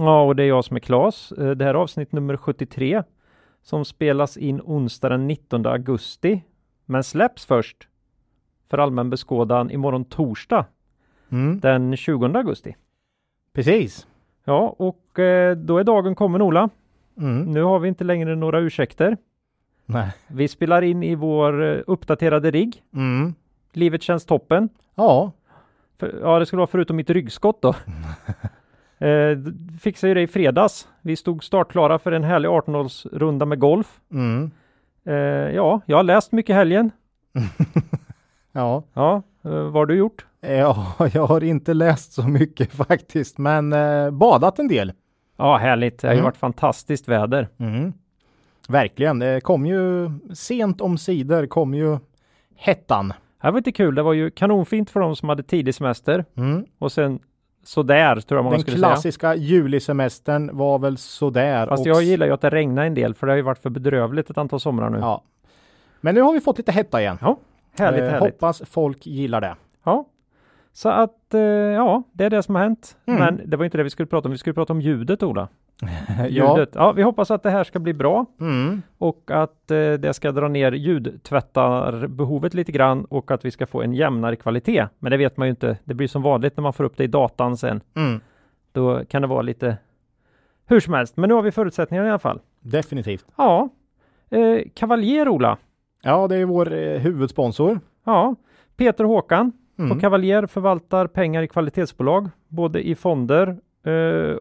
Ja, och det är jag som är Klas. Eh, det här är avsnitt nummer 73 som spelas in onsdag den 19 augusti, men släpps först för allmän beskådan imorgon torsdag Mm. den 20 augusti. Precis. Ja, och eh, då är dagen kommen Ola. Mm. Nu har vi inte längre några ursäkter. Nej. Vi spelar in i vår eh, uppdaterade rigg. Mm. Livet känns toppen. Ja, För, ja, det skulle vara förutom mitt ryggskott då. eh, fixade ju det i fredags. Vi stod startklara för en härlig 18-hålsrunda med golf. mm. Eh, ja, jag har läst mycket helgen. ja. Ja, eh, vad har du gjort? Ja, jag har inte läst så mycket faktiskt, men eh, badat en del. Ja, härligt. Det har ju Mm. varit fantastiskt väder. Mm. Verkligen. Det kom ju sent om sidor kom ju hettan. Det här var inte kul. Det var ju kanonfint för de som hade tidig semester Mm. och sen sådär tror jag många Den skulle säga. klassiska julisemestern var väl sådär. Fast jag gillar ju att det regnar en del för det har ju varit för bedrövligt ett antal somrar nu. Ja. Men nu har vi fått lite hetta igen. Ja, härligt, Eh, härligt. Hoppas folk gillar det. Ja, så att eh, ja, det är det som har hänt. Mm. Men det var inte det vi skulle prata om. Vi skulle prata om ljudet, Ola. ja. Ljudet. Ja, vi hoppas att det här ska bli bra Mm. och att eh, det ska dra ner ljudtvättarbehovet lite grann och att vi ska få en jämnare kvalitet. Men det vet man ju inte. Det blir som vanligt när man får upp det i datan sen. Mm. Då kan det vara lite hur som helst. Men nu har vi förutsättningar i alla fall. Definitivt. Ja, eh, Kavaljer Ola. Ja, det är vår eh, huvudsponsor. Ja, Peter Håkan Mm. på Kavaljer förvaltar pengar i kvalitetsbolag, både i fonder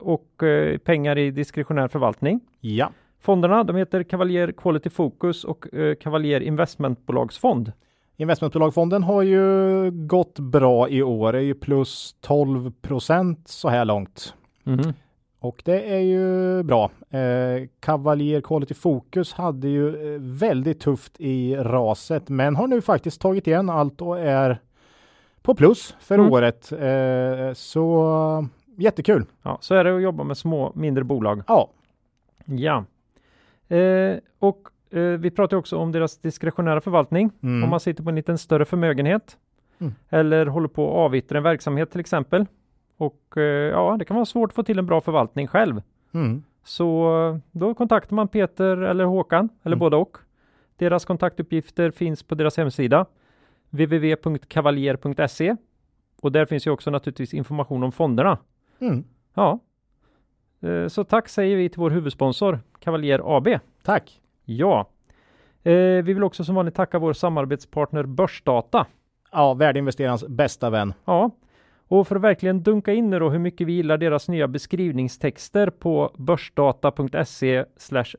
och eh, pengar i diskretionär förvaltning. Ja. Fonderna de heter Kavaljer Quality Focus och eh, Kavaljer Investmentbolagsfond. Investmentbolagfonden har ju gått bra i år. Det är ju plus 12 procent så här långt. Mhm. Och det är ju bra. Eh, Cavalier Quality Focus hade ju eh, väldigt tufft i raset, men har nu faktiskt tagit igen allt och är på plus för Mm. året. Eh, så jättekul. Ja, så är det att jobba med små, mindre bolag. Ja, Ja, eh, och eh, vi pratar också om deras diskretionära förvaltning. Mm. Om man sitter på en liten större förmögenhet Mm. eller håller på att avyttra en verksamhet till exempel. Och eh, ja, det kan vara svårt att få till en bra förvaltning själv. mm. Så då kontaktar man Peter eller Håkan eller Mm. båda och. Deras kontaktuppgifter finns på deras hemsida www.kavaljer.se och där finns ju också naturligtvis information om fonderna. Mm. Ja, Eh, så tack säger vi till vår huvudsponsor Kavaljer AB. tack. Ja, eh, vi vill också som vanligt tacka vår samarbetspartner Börsdata. Ja, värdeinvesterarens bästa vän. Ja, och för att verkligen dunka in nu då hur mycket vi gillar deras nya beskrivningstexter på börsdata.se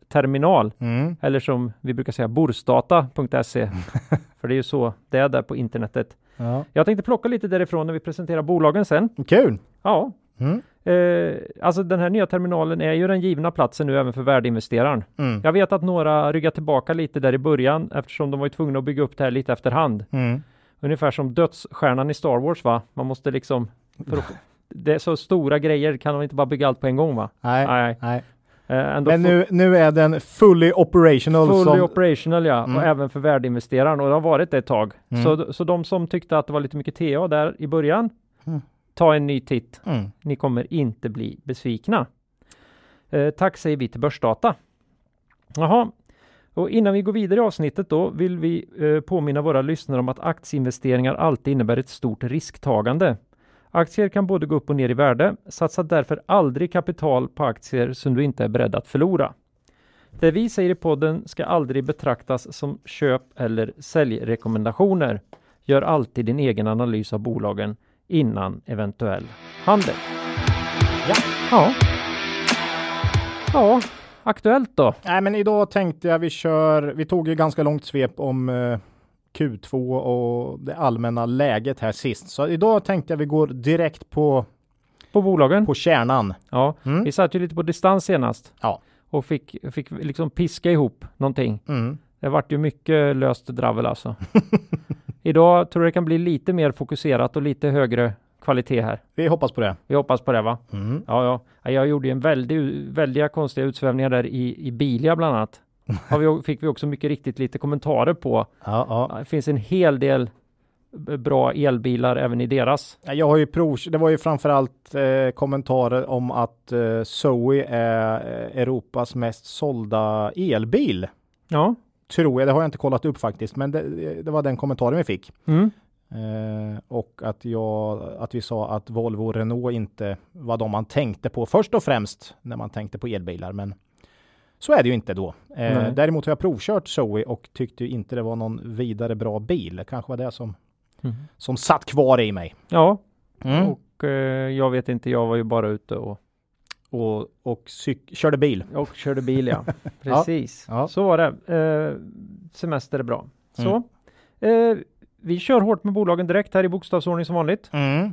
terminal Mm. eller som vi brukar säga borsdata.se för det är ju så det är där på internetet. Ja. Jag tänkte plocka lite därifrån när vi presenterar bolagen sen. Kul. Ja, Mm. eh, alltså den här nya terminalen är ju den givna platsen nu även för värdeinvesteraren. Mm. Jag vet att några ryggar tillbaka lite där i början eftersom de var tvungna att bygga upp det här lite efterhand. Mm. Ungefär som dödsstjärnan i Star Wars va? Man måste liksom att, Det är så stora grejer kan de inte bara bygga allt på en gång va? Nej. Nej. Nej. Eh, Men nu, nu är den fully operational. fully som, operational ja, Mm. och även för värdeinvesteraren och det har varit det ett tag. Mm. Så, så de som tyckte att det var lite mycket TA där i början, Mm. Ta en ny titt. Mm. Ni kommer inte bli besvikna. Eh, tack säger vi till Börsdata. Jaha, och innan vi går vidare i avsnittet då vill vi eh, påminna våra lyssnare om att aktieinvesteringar alltid innebär ett stort risktagande. Aktier kan både gå upp och ner i värde. Satsa därför aldrig kapital på aktier som du inte är beredd att förlora. Det vi säger i podden ska aldrig betraktas som köp eller säljrekommendationer. Gör alltid din egen analys av bolagen innan eventuell handel. Ja. Ja. Ja, aktuellt då. Nej, men idag tänkte jag vi kör. Vi tog ju ganska långt svep om eh, Q2 och det allmänna läget här sist. Så idag tänkte jag vi går direkt på på bolagen. På kärnan. Ja, Mm. vi satt ju lite på distans senast. Ja. Och fick, fick liksom piska ihop någonting. Mm. Det vart ju mycket löst dravel alltså. Idag tror jag det kan bli lite mer fokuserat och lite högre kvalitet här. Vi hoppas på det. Vi hoppas på det va? Mm. Ja, ja. Ja, Jag gjorde ju en väldig, väldiga konstiga utsvävningar där i, i Bilia bland annat. Har vi, fick vi också mycket riktigt lite kommentarer på. Ja, ja. Det finns en hel del bra elbilar även i deras. Jag har ju prov, det var ju framförallt eh, kommentarer om att eh, Zoe är eh, Europas mest sålda elbil. Ja. Tror jag, det har jag inte kollat upp faktiskt, men det, det var den kommentaren vi fick. Mm. Eh, och att, jag, att vi sa att Volvo och Renault inte var de man tänkte på först och främst när man tänkte på elbilar. Men så är det ju inte då. Eh, däremot har jag provkört Zoe och tyckte inte det var någon vidare bra bil. Det kanske var det som, Mm. som satt kvar i mig. Ja, Mm. och eh, jag vet inte, jag var ju bara ute och, Och, och körde bil. och körde bil ja. Precis, Ja. så var det. Eh, semester är bra. Så. Mm. Eh, vi kör hårt med bolagen direkt här i bokstavsordning som vanligt. Mm.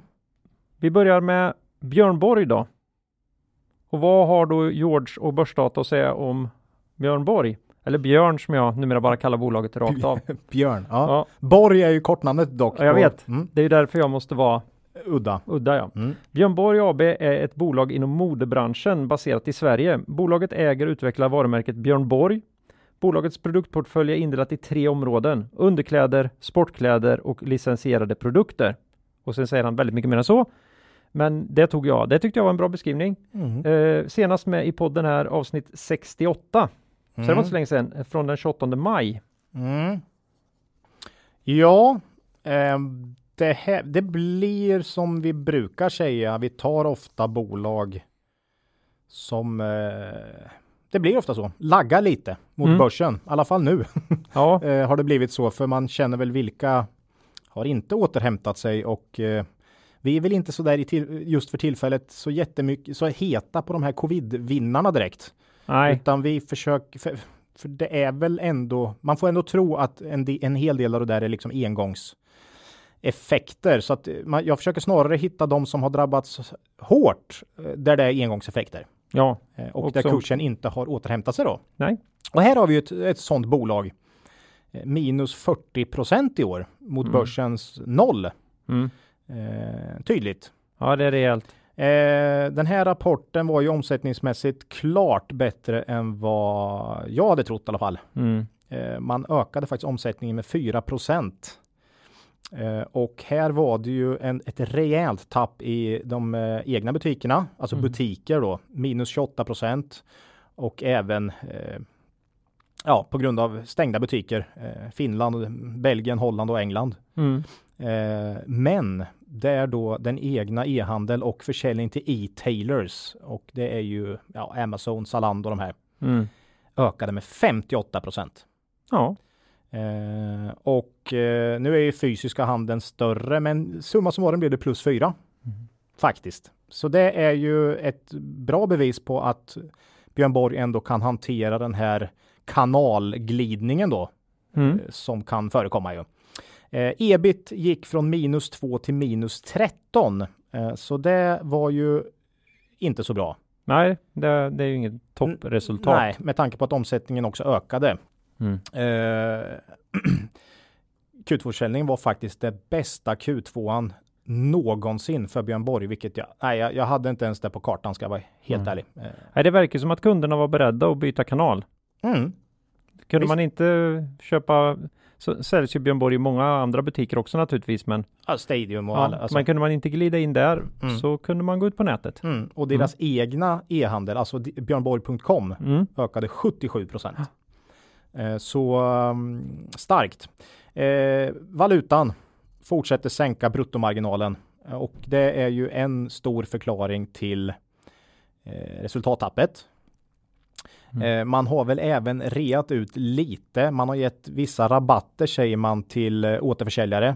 Vi börjar med Björn Borg då. Och vad har då George och Börsdata att säga om Björn Borg? Eller Björn som jag numera bara kallar bolaget rakt av. Björn. Ja. Ja, Borg är ju kortnamnet dock. Ja, jag vet. Mm. det är därför jag måste vara Udda. udda ja. Mm. Björn Borg AB är ett bolag inom modebranschen baserat i Sverige. Bolaget äger och utvecklar varumärket Björn Borg. Bolagets produktportfölj är indelat i tre områden. Underkläder, sportkläder och licensierade produkter. Och sen säger han väldigt mycket mer än så. Men det tog jag. Det tyckte jag var en bra beskrivning. Mm. Eh, senast med i podden här avsnitt 68. Så det var inte så länge sedan. eh, Från den 28 maj. Mm. Ja, ehm, det, här, det blir som vi brukar säga. Vi tar ofta bolag som eh, det blir ofta så. Laggar lite mot Mm. börsen. I alla fall nu Ja, eh, har det blivit så. För man känner väl vilka har inte återhämtat sig och eh, vi är väl inte så där i till, just för tillfället så jättemycket så heta på de här covid-vinnarna direkt. nej. Utan vi försöker, för, för det är väl ändå, man får ändå tro att en, en hel del av det där är liksom engångseffekter. Så att man, jag försöker snarare hitta de som har drabbats hårt eh, där det är engångseffekter. Ja, eh, Och, Och där som- kursen inte har återhämtat sig då. nej. Och här har vi ett, ett sådant bolag. eh, Minus 40 procent i år mot Mm. börsens noll. Mm. Eh, tydligt. Ja, det är rejält. Eh, den här rapporten var ju omsättningsmässigt klart bättre än vad jag hade trott i alla fall. Mm. Eh, man ökade faktiskt omsättningen med 4 procent. Eh, och här var det ju en, ett rejält tapp i de eh, egna butikerna, alltså Mm. butiker då, minus 28 procent. Och även eh, ja, på grund av stängda butiker, eh, Finland, Belgien, Holland och England. Mm. Eh, men är då den egna e-handel och försäljning till e-tailers och det är ju ja, Amazon, Zalando och de här Mm. ökade med 58 procent. Ja, Eh, och eh, nu är ju fysiska handeln större, men summa summarum blev det plus 4 faktiskt. Så det är ju ett bra bevis på att Björn Borg ändå kan hantera den här kanalglidningen då mm. eh, som kan förekomma ju. Eh, ebit gick från minus 2 till minus 13, eh, så det var ju inte så bra. nej, det, det är ju inget toppresultat. Nej, med tanke på att omsättningen också ökade. Mm. Eh, Q2-försäljningen var faktiskt det bästa Q2an någonsin för Björn Borg, vilket jag, nej, jag, jag hade inte ens det på kartan ska jag vara helt Mm. ärlig. Eh, Nej, det verkar som att kunderna var beredda att byta kanal. Mm. Kunde Visst. man inte köpa, så säljs ju Björn Borg i många andra butiker också naturligtvis, men Ja, Stadium och ja, alla. Alltså, men kunde man inte glida in där Mm. så kunde man gå ut på nätet. mm. Och deras egna e-handel, alltså björnborg.com, Mm. ökade 77 procent. Eh, så um, starkt. Eh, valutan fortsätter sänka bruttomarginalen Eh, och det är ju en stor förklaring till resultattappet. Mm. Man har väl även reat ut lite. Man har gett vissa rabatter säger man till återförsäljare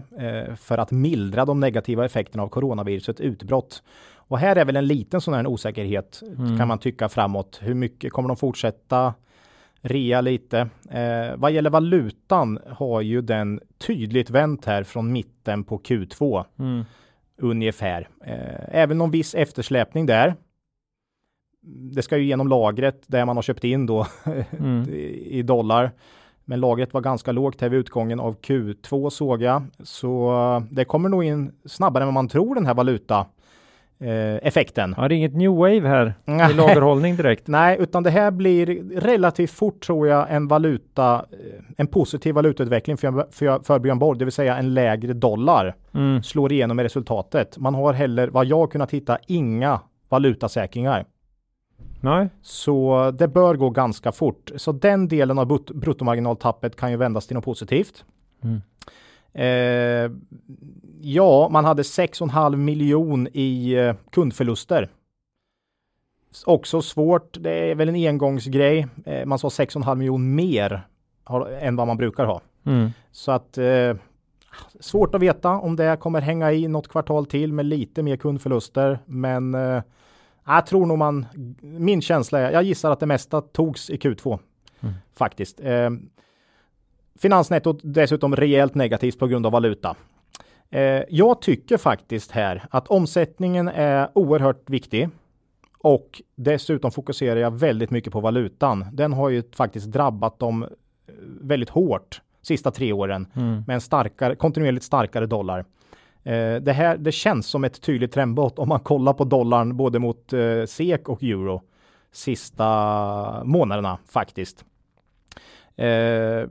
för att mildra de negativa effekterna av coronavirusets utbrott. Och här är väl en liten sån här osäkerhet Mm. kan man tycka framåt. Hur mycket kommer de fortsätta rea lite? Eh, vad gäller valutan har ju den tydligt vänt här från mitten på Q2. Mm. ungefär. Eh, även någon viss eftersläpning där. Det ska ju genom lagret där man har köpt in då Mm. i dollar. Men lagret var ganska lågt här vid utgången av Q2 såg jag. Så eh, det kommer nog in snabbare än vad man tror den här valuta effekten. Ja, det är inget new wave här Nej. i lagerhållning direkt. Nej, utan det här blir relativt fort tror jag en valuta, eh, en positiv valutautveckling för, för, för Björn Borg, det vill säga en lägre dollar Mm. slår igenom i resultatet. Man har heller, vad jag kunnat hitta, inga valutasäkringar. Nej. Så det bör gå ganska fort. Så den delen av brut- bruttomarginaltappet kan ju vändas till något positivt. Mm. Eh, ja, man hade 6,5 miljon i eh, kundförluster. Också svårt. Det är väl en engångsgrej. Eh, man sa 6,5 miljon mer har, än vad man brukar ha. Mm. Så att eh, svårt att veta om det kommer hänga i något kvartal till med lite mer kundförluster. Men eh, jag tror nog man, min känsla är, jag gissar att det mesta togs i Q2 Mm. faktiskt. Finansnettot dessutom rejält negativt på grund av valuta. Eh, jag tycker faktiskt här att omsättningen är oerhört viktig. Och dessutom fokuserar jag väldigt mycket på valutan. Den har ju faktiskt drabbat dem eh, väldigt hårt sista tre åren Mm. med en starkare, kontinuerligt starkare dollar. Eh, det här det känns som ett tydligt trendbrott om man kollar på dollarn både mot eh, SEK och euro sista månaderna faktiskt. Eh,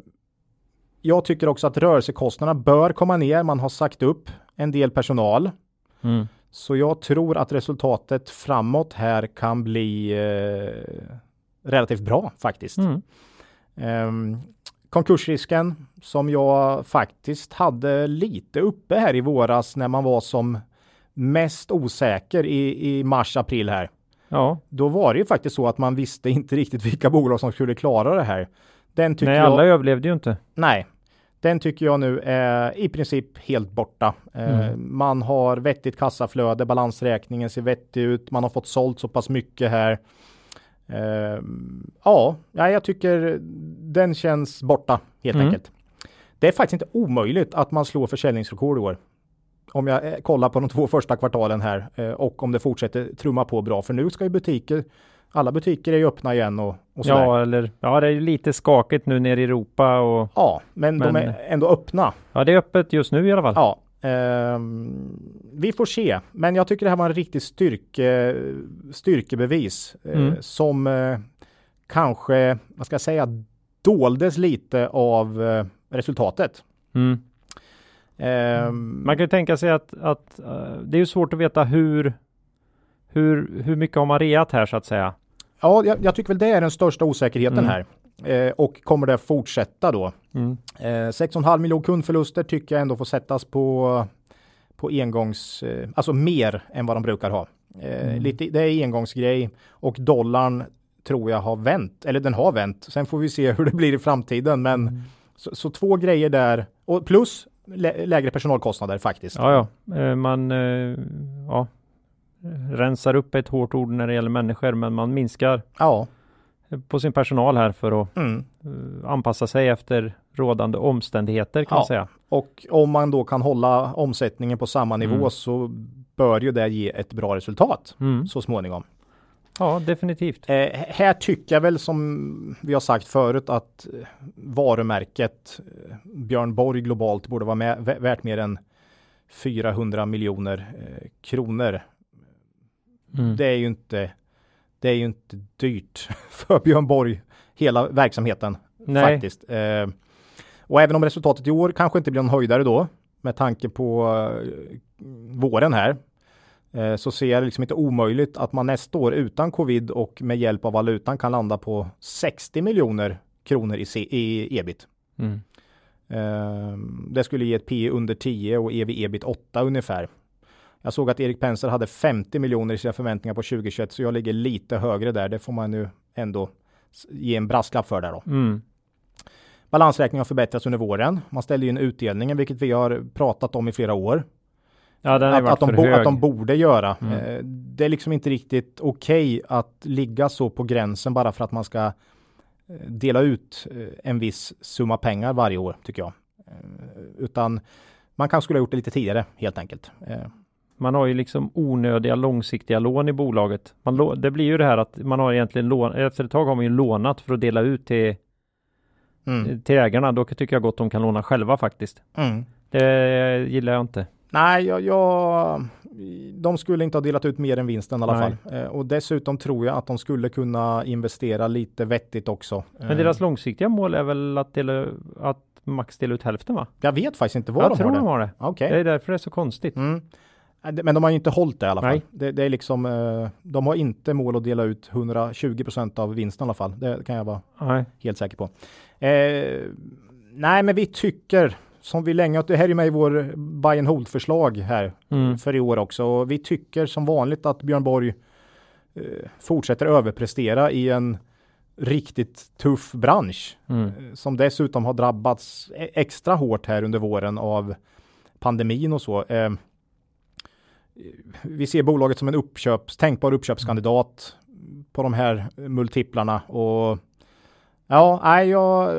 jag tycker också att rörelsekostnaderna bör komma ner. Man har sagt upp en del personal. Mm. Så jag tror att resultatet framåt här kan bli eh, relativt bra faktiskt. Mm. Ehm, konkursrisken som jag faktiskt hade lite uppe här i våras när man var som mest osäker i, i mars, april här. Ja, Då var det ju faktiskt så att man visste inte riktigt vilka bolag som skulle klara det här. Den tycker nej jag, alla överlevde ju inte. nej, den tycker jag nu är i princip helt borta. Eh, Mm. Man har vettigt kassaflöde, balansräkningen ser vettig ut, man har fått sålt så pass mycket här. Eh, ja, ja, jag tycker den känns borta helt Mm. enkelt. Det är faktiskt inte omöjligt att man slår försäljningsrekord i år. Om jag eh, kollar på de två första kvartalen här och om det fortsätter trumma på bra. För nu ska ju butiker, alla butiker är ju öppna igen och, och sådär. Ja, eller ja, det är lite skakigt nu nere i Europa och Ja, men, de Men- är ändå öppna. ja, det är öppet just nu i alla fall. Ja, ehm, vi får se. Men jag tycker det här var en riktig styrke, styrkebevis eh, Mm. som eh, kanske, vad ska jag säga, doldes lite av eh, resultatet. Mm. Ehm, Man kan ju tänka sig att, att eh, det är ju svårt att veta hur, hur, hur mycket har man reat här så att säga. Ja, jag, jag tycker väl det är den största osäkerheten Mm. här. Eh, och kommer det fortsätta då? Mm. Eh, 6,5 miljoner kundförluster tycker jag ändå får sättas på, på engångs, eh, alltså mer än vad de brukar ha. Eh, Mm. lite, det är engångsgrej och dollarn tror jag har vänt, eller den har vänt. Sen får vi se hur det blir i framtiden. Men Mm. så, så två grejer där och plus lä lägre personalkostnader faktiskt. Ja, ja, Eh, man eh, ja, rensar upp ett hårt ord när det gäller människor, men man minskar Ja. på sin personal här för att Mm. eh, anpassa sig efter rådande omständigheter kan Ja. man säga. Och om man då kan hålla omsättningen på samma nivå Mm. så bör ju det ge ett bra resultat Mm. så småningom. Ja, definitivt. Eh, här tycker jag väl som vi har sagt förut att eh, varumärket eh, Björn Borg globalt borde vara med, vä- värt mer än 400 miljoner eh, kronor. Mm. Det är ju inte det är ju inte dyrt för Björn Borg hela verksamheten Nej, faktiskt. Eh, och även om resultatet i år kanske inte blir någon höjdare då med tanke på eh, våren här eh, så ser jag det liksom inte omöjligt att man nästa år utan covid och med hjälp av valutan kan landa på 60 miljoner kronor i, C- i ebit. mm. Eh, det skulle ge ett P under 10 och EV ebit 8 ungefär. Jag såg att Erik Penser hade 50 miljoner i sina förväntningar på 2021 så jag ligger lite högre där. Det får man nu ändå ge en brasklapp för där då. Mm. Balansräkningen har förbättrats under våren. Man ställde in utdelningen, vilket vi har pratat om i flera år. Ja, den Att, att, de bo, att de borde göra. Mm. Eh, det är liksom inte riktigt okej att ligga så på gränsen bara för att man ska eh, dela ut eh, en viss summa pengar varje år, tycker jag. Eh, utan man kanske skulle ha gjort det lite tidigare, helt enkelt. Eh, man har ju liksom onödiga långsiktiga lån i bolaget. Man det blir ju det här att man har egentligen lån, efter ett tag har man ju lånat för att dela ut till, Mm. till ägarna. Då tycker jag gott de kan låna själva faktiskt. Mm. Det gillar jag inte. Nej, jag, jag, de skulle inte ha delat ut mer än vinsten i alla Nej. fall. Eh, och dessutom tror jag att de skulle kunna investera lite vettigt också. Men Eh, deras långsiktiga mål är väl att, dela, att max dela ut hälften va? Jag vet faktiskt inte vad jag de tror har de det. har det. Okej. Det är därför det är så konstigt. Mm. Men de har ju inte hållit det i alla fall. Det, det är liksom, eh, de har inte mål att dela ut 120 procent av vinsten i alla fall. Det kan jag vara Nej. helt säker på. Eh, nej, men vi tycker som vi länge, det här är ju med i vår buy and hold förslag här Mm. för i år också. Och vi tycker som vanligt att Björn Borg eh, fortsätter överprestera i en riktigt tuff bransch Mm. eh, som dessutom har drabbats e- extra hårt här under våren av pandemin och så. Eh, vi ser bolaget som en uppköps, tänkbar uppköpskandidat på de här multiplarna och ja, nej, jag,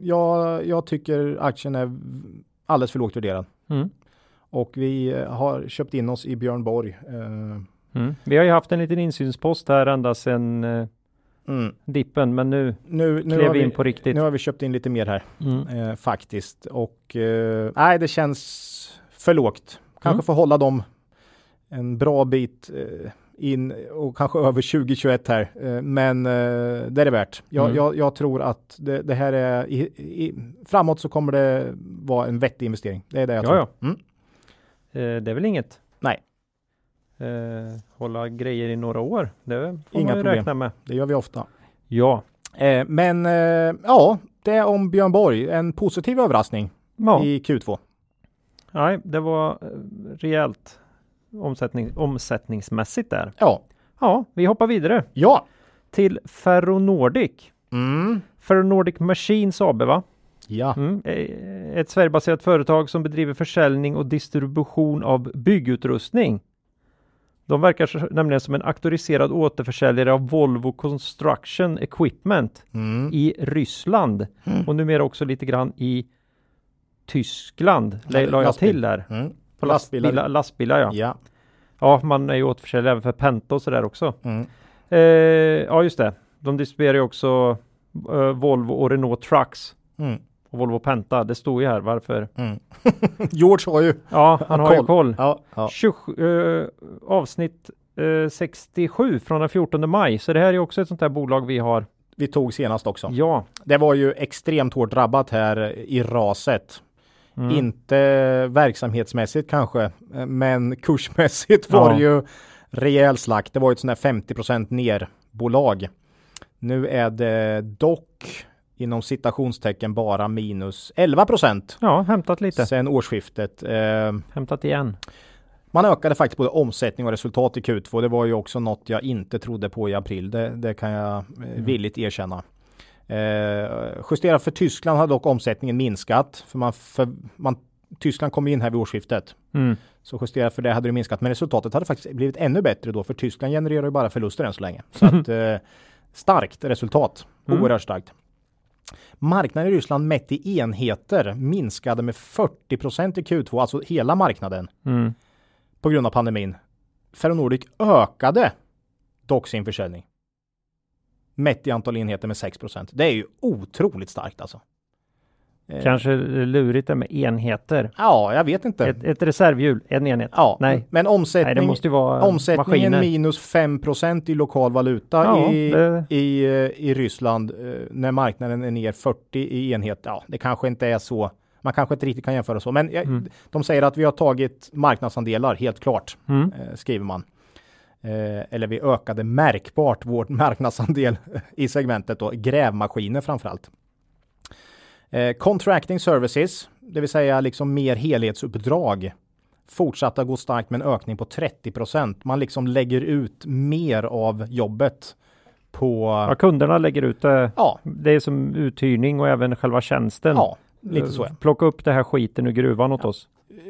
jag, jag tycker aktien är alldeles för lågt värderad. Mm. Och vi har köpt in oss i Björn Borg. Eh, Mm. Vi har ju haft en liten insynspost här ända sedan eh, mm. dippen, men nu Nu, nu, klev vi, in på riktigt. nu har vi köpt in lite mer här Mm. eh, faktiskt. Och eh, nej, det känns för lågt. Kanske Mm. får hålla dem en bra bit eh, in och kanske över 2021 här. Eh, men eh, det är det värt. Jag, Mm. jag, jag tror att det, det här är i, i, framåt så kommer det vara en vettig investering. Det är det jag Ja, tror. Mm. Eh, det är väl inget? Nej. Eh, hålla grejer i några år, det får Inga man ju problem. räkna med. Det gör vi ofta. Ja. Eh, men ja, det är om Björn Borg. En positiv överraskning ja. i Q2. Nej, det var eh, rejält omsättning, omsättningsmässigt där. Ja. Ja, vi hoppar vidare Ja. till Ferronordic. Mm. Ferronordic Machines AB va? Ja. Mm. eh, Ett Sverigebaserat företag som bedriver försäljning och distribution av byggutrustning. De verkar nämligen som en auktoriserad återförsäljare av Volvo Construction Equipment Mm. i Ryssland Mm. och numera också lite grann i Tyskland. La, jag Lastbil. till där. Mm. På Lastbilar. lastbilar, lastbilar ja. Ja. Ja, man är ju återförsäljare även för Penta och sådär också. Mm. Eh, ja, just det. De distribuerar ju också eh, Volvo och Renault Trucks Mm. och Volvo Penta. Det står ju här varför. Mm. George har ju Ja, han har ju Koll. ja, ja. 27, eh, avsnitt eh, 67 från den 14 maj. Så det här är också ett sånt här bolag vi har. vi tog senast också. Ja. Det var ju extremt hårt drabbat här i raset. Mm. Inte verksamhetsmässigt kanske, eh, men kursmässigt var Ja. det ju rejäl slakt. Det var ett sånt där 50% ner bolag. Nu är det dock inom citationstecken bara minus 11 Ja, hämtat lite. sen årsskiftet. Eh, Hämtat igen. Man ökade faktiskt både omsättning och resultat i Q2. Det var ju också något jag inte trodde på i april. Det, det kan jag eh, villigt erkänna. Eh, justerat för Tyskland har dock omsättningen minskat. För man, för man, Tyskland kom in här vid årsskiftet. Mm. Så justerat för det hade det minskat. Men resultatet hade faktiskt blivit ännu bättre då. För Tyskland genererar ju bara förluster än så länge. Så att, eh, starkt resultat. Mm. Oerhört starkt. Marknaden i Ryssland mätt i enheter minskade med 40 procent i Q2. Alltså hela marknaden Mm. på grund av pandemin. Ferronordic ökade dock sin försäljning. Mätt i antal enheter med 6% Det är ju otroligt starkt alltså. Eh, Kanske lurigt det med enheter. Ja, jag vet inte. Ett, ett reservhjul, en enhet. ja, nej. men omsättning, Nej, måste ju vara omsättningen maskiner. minus 5% i lokal valuta Ja, i, det- i, eh, i Ryssland eh, när marknaden är ner 40 i enhet. Ja, det kanske inte är så. Man kanske inte riktigt kan jämföra så, men Mm. de säger att vi har tagit marknadsandelar helt klart. Mm. skriver man. Eh, eller vi ökade märkbart vår marknadsandel i segmentet då, grävmaskiner framförallt. Eh, contracting services, det vill säga liksom mer helhetsuppdrag, fortsatta gå starkt med en ökning på 30% Man liksom lägger ut mer av jobbet på, Ja, kunderna lägger ut det. ja, Det är som uthyrning och även själva tjänsten. ja, lite så. ja. Plocka upp det här skiten ur gruvan åt oss.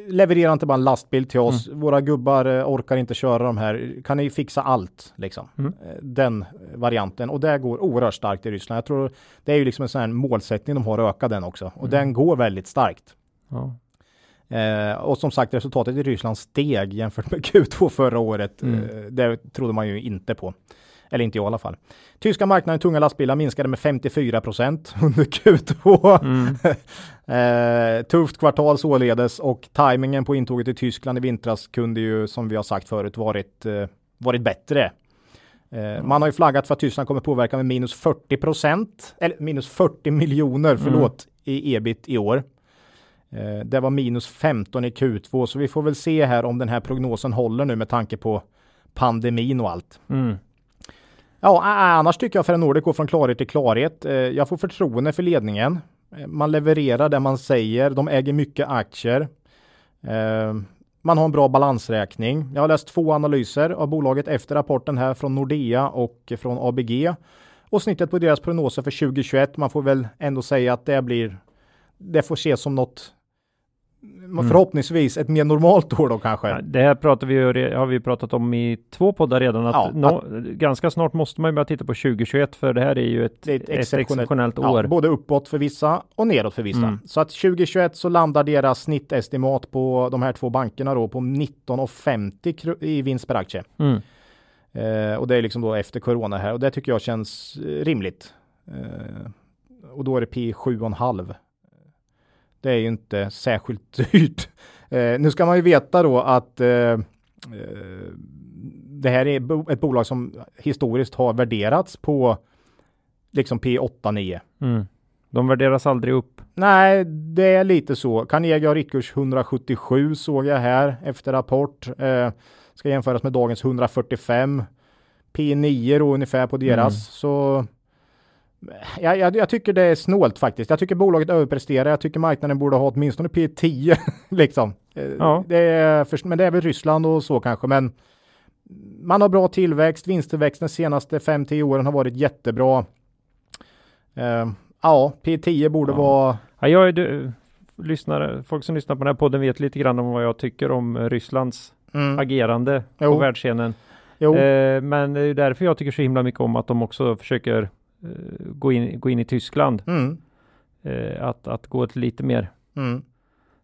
Leverera inte bara en lastbil till oss. Våra gubbar eh, orkar inte köra de här. Kan ni fixa allt? Liksom. Mm. Eh, Den varianten. Och det går oerhört starkt i Ryssland. Jag tror det är ju liksom en sån här målsättning de har att öka den också. Och den går väldigt starkt. Ja. Eh, och som sagt resultatet i Ryssland steg jämfört med Q2 förra året. Mm. Eh, det trodde man ju inte på. Eller inte jag i alla fall. Tyska marknaden tunga lastbilar minskade med 54 procent under Q2. Mm. eh, tufft kvartal således och tajmingen på intåget i Tyskland i vintras kunde ju som vi har sagt förut varit, eh, varit bättre. Eh, man har ju flaggat för att Tyskland kommer påverka med minus 40 procent, eller minus 40 miljoner, förlåt, i ebit i år. Eh, det var minus 15 i Q2, så vi får väl se här om den här prognosen håller nu med tanke på pandemin och allt. Mm. Ja, annars tycker jag för Nordic går från klarhet till klarhet. Eh, jag får förtroende för ledningen. Eh, man levererar det man säger. De äger mycket aktier. Eh, man har en bra balansräkning. Jag har läst två analyser av bolaget efter rapporten här från Nordea och från ABG. Och snittet på deras prognoser för 2021. Man får väl ändå säga att det blir. Det får ses som något. Förhoppningsvis ett mer normalt år då kanske. Ja, Det här pratar vi har vi pratat om i två poddar redan. Att Ja, nå, ganska snart måste man ju börja titta på 2021 för det här är ju ett, är ett ett exceptionellt- exceptionellt Ja, år. både uppåt för vissa och nedåt för vissa. Mm. Så att 2021 så landar deras snittestimat på de här två bankerna då på 19,50 kr- i vinst per aktie. Mm. Eh, och det är liksom då efter corona här och det tycker jag känns eh, rimligt. Eh, och då är det P 7,5. Det är ju inte särskilt dyrt. Eh, nu ska man ju veta då att eh, eh, det här är ett bolag som historiskt har värderats på liksom P 8-9. Mm. De värderas aldrig upp. Nej, det är lite så. Carnegie har riktkurs 177 såg jag här efter rapport. Eh, ska jämföras med dagens 145. P9 då ungefär på deras. Mm. Så jag, jag, jag tycker det är snålt faktiskt. Jag tycker bolaget överpresterar. Jag tycker marknaden borde ha åtminstone P10 liksom. Eh, Ja. Det är, för, men det är väl Ryssland och så kanske. Men man har bra tillväxt. Vinsttillväxten de senaste 5-10 åren har varit jättebra. Eh, ja, P10 borde Ja. vara Ja, jag är, du, lyssnare, folk som lyssnar på den här podden vet lite grann om vad jag tycker om eh, Rysslands mm, agerande Jo. på världsscenen. jo, Eh, men det är därför jag tycker så himla mycket om att de också försöker gå, in, gå in i Tyskland. mm, Eh, att, att gå till lite mer mm.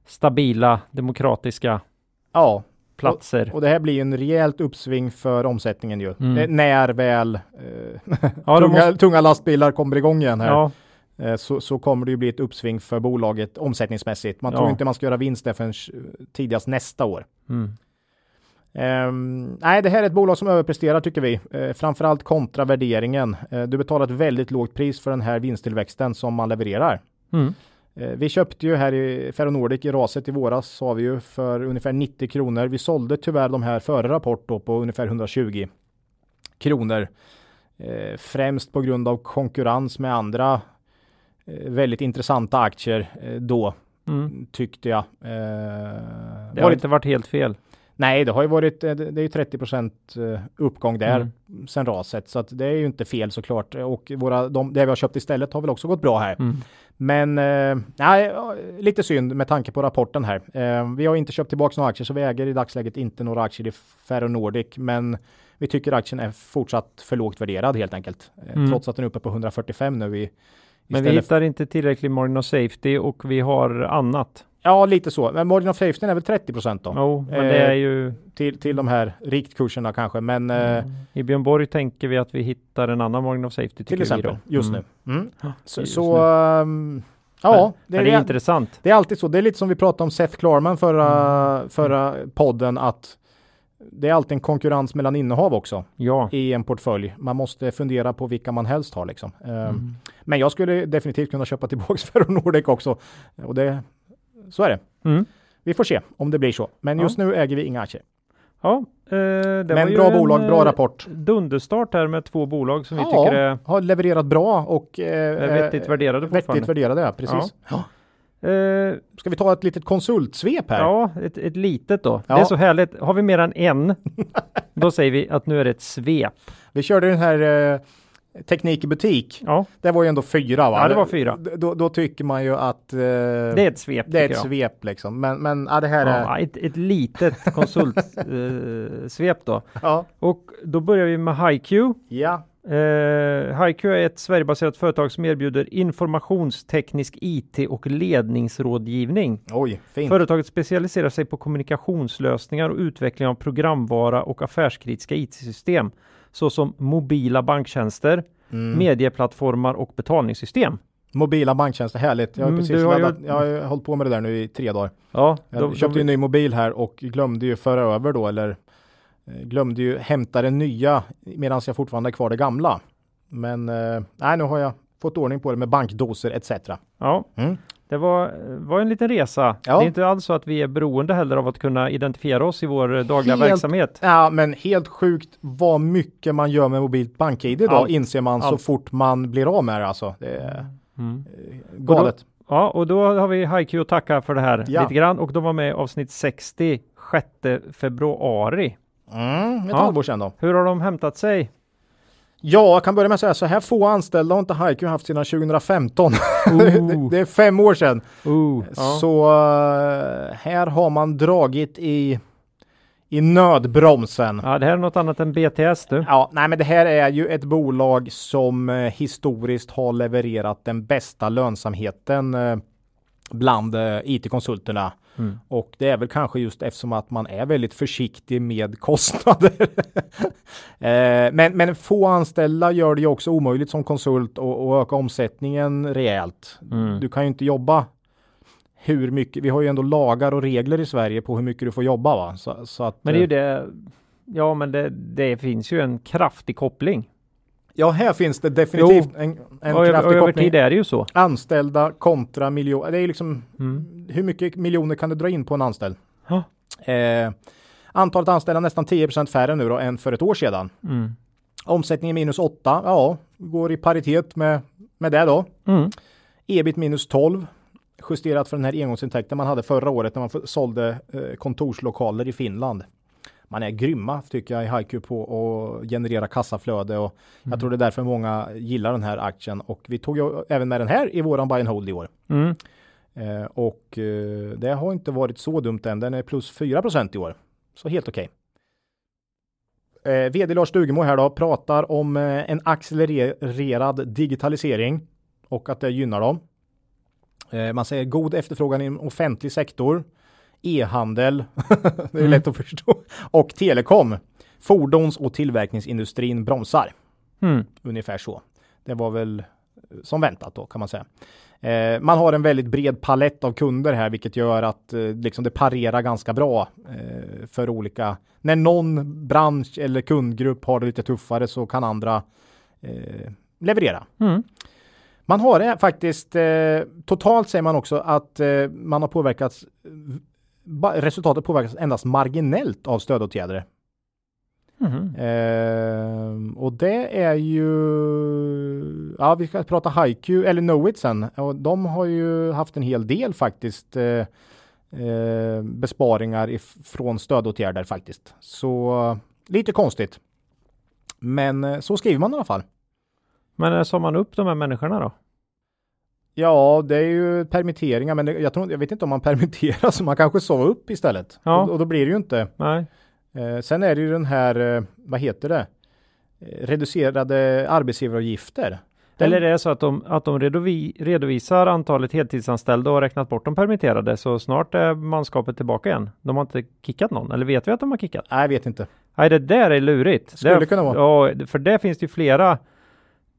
stabila, demokratiska Ja, platser. och det här blir ju en rejält uppsving för omsättningen ju. Mm. Eh, När väl eh, Ja, tunga, måste, tunga lastbilar kommer igång igen här. ja, Eh, så, så kommer det ju bli ett uppsving för bolaget omsättningsmässigt. Man tror inte man ska göra vinst där förrän eh, tidigast nästa år. Ehm, nej, det här är ett bolag som överpresterar tycker vi. Uh, framförallt kontra värderingen. Eh, du betalar ett väldigt lågt pris för den här vinsttillväxten som man levererar. mm, Eh, Vi köpte ju här i Ferronordic i raset i våras sa vi ju för ungefär 90 kronor. Vi sålde tyvärr de här före rapport då på ungefär 120 kronor. Främst på grund av konkurrens med andra väldigt intressanta aktier då mm. tyckte jag. Det har varit, inte varit helt fel. Nej, det har ju varit eh, det är ju 30 eh, uppgång där Mm. sen raset så att det är ju inte fel såklart och våra de, det vi har köpt istället har väl också gått bra här. Mm. Men eh, nej, lite synd med tanke på rapporten här. Vi har inte köpt tillbaka några aktier så vi äger i dagsläget inte några aktier i Ferronordic. Men vi tycker aktien är fortsatt för lågt värderad helt enkelt. Mm. Trots att den är uppe på 145 nu. I, Men vi hittar inte tillräcklig margin of safety och vi har annat. Ja, lite så. Men margin of safety är väl 30 procent då? Jo, men det Eh, är ju Till, till de här riktkurserna kanske. Men eh, Mm. I Björn Borg tänker vi att vi hittar en annan margin of safety. till exempel just Mm. nu. Mm. Så, just så ehm, ja, det Men är, det är intressant. Det är alltid så. Det är lite som vi pratade om Seth Klarman förra, Mm. förra podden att det är alltid en konkurrens mellan innehav också Ja. i en portfölj. Man måste fundera på vilka man helst har liksom. Ehm, Mm. Men jag skulle definitivt kunna köpa tillbaks Ferronordic också. Och det, så är det. Mm. Vi får se om det blir så. Men Ja. just nu äger vi inga aktier. Ja, eh, det var Men ju bra bolag, bra eh, rapport. Dunderstart här med två bolag som vi Ja, tycker är Har levererat bra och eh, vettigt värderade vettigt fortfarande. värderade. Ja, precis. Ja. Eh, Ska vi ta ett litet konsultsvep här? ja, ett, ett litet då. Ja. Det är så härligt. Har vi mer än en, då säger vi att nu är det ett svep. Vi körde den här eh, Teknik i butik. Ja, Det var ju ändå fyra va? Ja, det var fyra. Då, då tycker man ju att eh, det är ett svep. det är ett jag. svep liksom. Men, men ja, det här är... Ja, ett, ett litet konsultsvep eh, då. Ja. Och då börjar vi med HiQ. ja. Eh, HiQ är ett Sverigebaserat företag som erbjuder informationsteknisk IT och ledningsrådgivning. Oj, fint. Företaget specialiserar sig på kommunikationslösningar och utveckling av programvara och affärskritiska IT-system såsom mobila banktjänster, Mm. medieplattformar och betalningssystem. Mobila banktjänster, härligt. Jag har Mm, precis har laddat, ju- jag har hållit på med det där nu i tre dagar. Ja, Jag köpte ju en ny mobil här och glömde ju föra över då, eller eh, glömde ju hämta den nya medan jag fortfarande är kvar det gamla. Men eh, nej, nu har jag fått ordning på det med bankdoser etc. ja. Mm. Det var, var en liten resa. Ja. Det är inte alls så att vi är beroende heller av att kunna identifiera oss i vår eh, dagliga Helt- verksamhet. Ja, men helt sjukt vad mycket man gör med mobilt bank-id idag Allt. inser man så Allt. fort man blir av med det alltså. Det är Mm. galet. Ja, och då har vi HiQ att tacka för det här Ja. lite grann och de var med i avsnitt 60 6 februari. Mm, ett Ja. halvår sedan då. Hur har de hämtat sig? Ja, jag kan börja med att säga så här få anställda har inte Haiku haft sedan 2015. det, är fem år sedan. Ooh. Så eh, här har man dragit i, i nödbromsen. ja, det här är något annat än BTS du. Ja, nej men det här är ju ett bolag som eh, historiskt har levererat den bästa lönsamheten eh, bland eh, IT-konsulterna. Mm. Och det är väl kanske just eftersom att man är väldigt försiktig med kostnader. eh, men, men få anställda gör det ju också omöjligt som konsult och öka omsättningen rejält. Mm. Du kan ju inte jobba hur mycket, vi har ju ändå lagar och regler i Sverige på hur mycket du får jobba va. Så, så att, Men det är ju eh, det. Ja, men det, det finns ju en kraftig koppling. Ja, här finns det definitivt en, en och, och kraftig över koppling. är det ju så. Anställda kontra miljoner. Det är liksom Mm. hur mycket miljoner kan du dra in på en anställd? Eh, antalet anställda nästan 10% färre nu då än för ett år sedan. Mm. Omsättningen minus 8, ja, går i paritet med, med det då. Mm. Ebit minus 12, justerat för den här engångsintäkten man hade förra året när man sålde eh, kontorslokaler i Finland. Man är grymma tycker jag i Haiku på att generera kassaflöde och jag tror det är därför många gillar den här aktien och vi tog ju även med den här i våran buy and hold i år. Mm. Eh, och eh, det har inte varit så dumt än. Den är plus 4% i år. Så helt okej. Eh, VD Lars Stugemo här då pratar om eh, en accelererad digitalisering och att det gynnar dem. Eh, man säger god efterfrågan inom offentlig sektor, e-handel, det är Mm. lätt att förstå, och telekom. Fordons och tillverkningsindustrin bromsar. Mm. Ungefär så. Det var väl eh, som väntat då kan man säga. Eh, man har en väldigt bred palett av kunder här, vilket gör att eh, liksom det parerar ganska bra eh, för olika. När någon bransch eller kundgrupp har det lite tuffare så kan andra eh, leverera. Mm. Man har det faktiskt eh, totalt säger man också att man har påverkats. Resultatet påverkas endast marginellt av stödåtgärder. Mhm. Ehm, och det är ju, ja vi ska prata HiQ eller Knowit sen och de har ju haft en hel del faktiskt eh, eh, besparingar från stödåtgärder faktiskt. Så lite konstigt. Men eh, så skriver man i alla fall. Men när sa man upp de här människorna då? Ja, det är ju permitteringar, men det- jag, tror, jag vet inte om man permitterar så man kanske sa upp istället. Ja. Och, och då blir det ju inte. Nej. Eh, sen är det ju den här, eh, vad heter det? Eh, reducerade arbetsgivaravgifter. Den- Eller är det så att de, att de redovi, redovisar antalet heltidsanställda och räknat bort de permitterade så snart är manskapet tillbaka igen? De har inte kickat någon? Eller vet vi att de har kickat? Nej, jag vet inte. Nej, det där är lurigt. Skulle det, kunna vara. Ja, för det finns det ju flera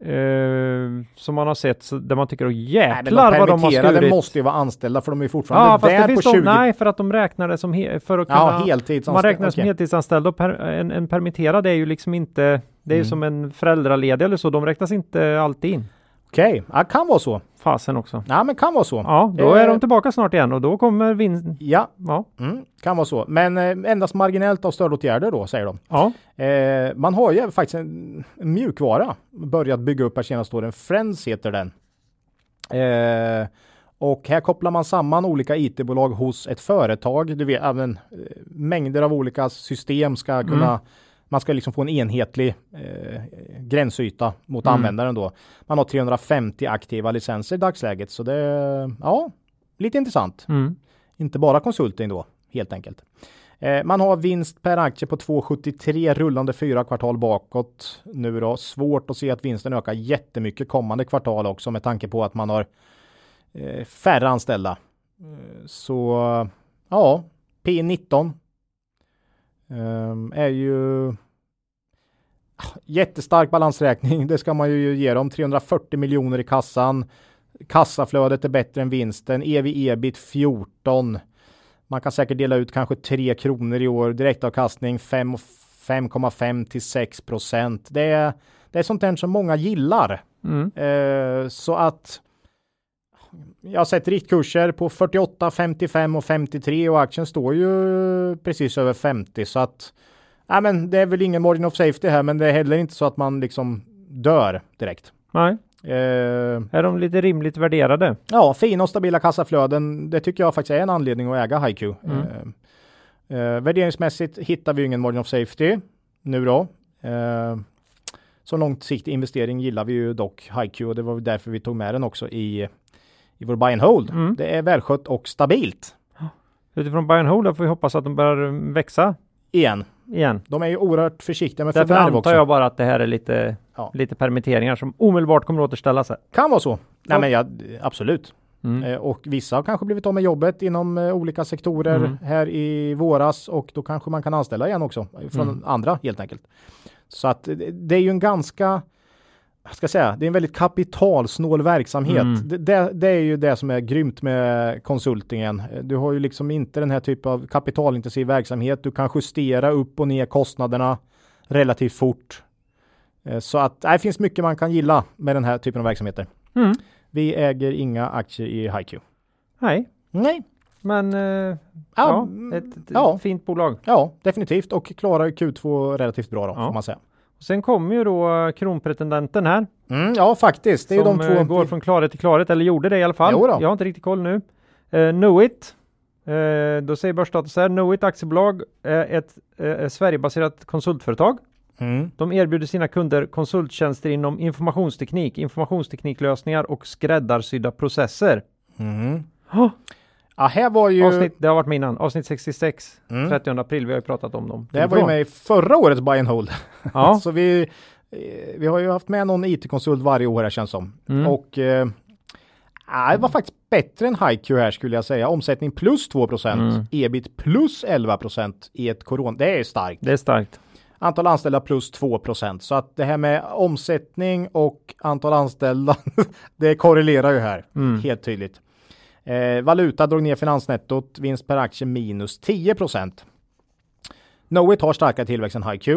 eh, som man har sett så, där man tycker att Nej, jäklar de vad de har skurit. måste ju vara anställda för de är ju fortfarande Ja, fast det där på finns 20. de, nej, för att de räknar det som he, för att kunna ja, heltidsanställda. man räknar som okej. heltidsanställd och per, en, en permitterad är ju liksom inte det är ju Mm. som en föräldraledig eller så. De räknas inte alltid in. Okej, ja, kan vara så. Fasen också. Ja, men kan vara så. Ja, då är Eh, de tillbaka snart igen och då kommer vinst. Ja, Ja, mm, kan vara så. Men eh, endast marginellt av stödåtgärder då, säger de. ja, Eh, man har ju faktiskt en, en mjukvara börjat bygga upp här senaste åren. Friends heter den. Eh, och här kopplar man samman olika IT-bolag hos ett företag. Du vet, även eh, mängder av olika system ska kunna Mm. Man ska liksom få en enhetlig eh, gränsyta mot Mm. användaren då. Man har 350 aktiva licenser i dagsläget, så det är ja, lite intressant. mm. Inte bara konsulting då, helt enkelt. Eh, man har vinst per aktie på 2,73 rullande fyra kvartal bakåt nu då. Svårt att se att vinsten ökar jättemycket kommande kvartal också med tanke på att man har eh, färre anställda. Eh, så ja, P 19 är ju jättestark balansräkning. Det ska man ju ge dem. 340 miljoner i kassan. Kassaflödet är bättre än vinsten. EV ebit 14. Man kan säkert dela ut kanske 3 kronor i år. Direktavkastning 5,5 till 6 procent. Det är, det är sånt där som många gillar. Mm. Eh, så att jag har sett riktkurser på 48, 55 och 53 och aktien står ju precis över 50 så att ja, men det är väl ingen margin of safety här, men det är heller inte så att man liksom dör direkt. Nej. Eh, är de lite rimligt värderade? Ja, fina och stabila kassaflöden. Det tycker jag faktiskt är en anledning att äga HiQ. Mm. Eh, eh, värderingsmässigt hittar vi ingen margin of safety nu då. Eh, så långsiktig investering gillar vi ju dock HiQ och det var därför vi tog med den också i, i vår buy and hold. Mm. Det är välskött och stabilt. Utifrån buy and hold får vi hoppas att de börjar växa. Igen igen. De är ju oerhört försiktiga med Därför antar också. jag bara att det här är lite, ja. lite permitteringar som omedelbart kommer att återställa sig. Kan vara så. Ja. Nej, men ja, absolut. Mm. Eh, och vissa har kanske blivit av med jobbet inom eh, olika sektorer mm. här i våras och då kanske man kan anställa igen också från mm. andra helt enkelt. Så att det är ju en ganska jag ska säga, det är en väldigt kapitalsnål verksamhet. Mm. Det, det, det, är ju det som är grymt med konsultingen. Du har ju liksom inte den här typen av kapitalintensiv verksamhet. Du kan justera upp och ner kostnaderna relativt fort. Eh, så att det finns mycket man kan gilla med den här typen av verksamheter. Mm. Vi äger inga aktier i HiQ. Nej. Nej. Men uh, ja, ja, ett, ett ja. fint bolag. Ja, definitivt och klarar Q2 relativt bra då, ja. får man säga. Sen kommer ju då kronpretendenten här. Mm, ja, faktiskt. Det är som ju de två. går från klarhet till klarhet, eller gjorde det i alla fall. Jag har inte riktigt koll nu. Uh, Knowit. Uh, då säger Börsdata så här. Knowit aktiebolag är ett uh, Sverigebaserat konsultföretag. Mm. De erbjuder sina kunder konsulttjänster inom informationsteknik, informationstekniklösningar och skräddarsydda processer. Mm. Oh. Ja, här var ju... Avsnitt, det har varit med innan. Avsnitt 66, mm. 30 april. Vi har ju pratat om dem. Det, det var ju med i förra årets buy and hold. Ja. så vi, eh, vi har ju haft med någon IT-konsult varje år här känns som. Mm. Och eh, det var faktiskt bättre än HiQ här skulle jag säga. Omsättning plus 2 mm. ebit plus 11% i ett corona. Det är starkt. Det är starkt. Antal anställda plus 2% Så att det här med omsättning och antal anställda, det korrelerar ju här mm. helt tydligt. Eh, valuta drog ner finansnettot, vinst per aktie minus 10 procent. Knowit har starkare tillväxt än HiQ.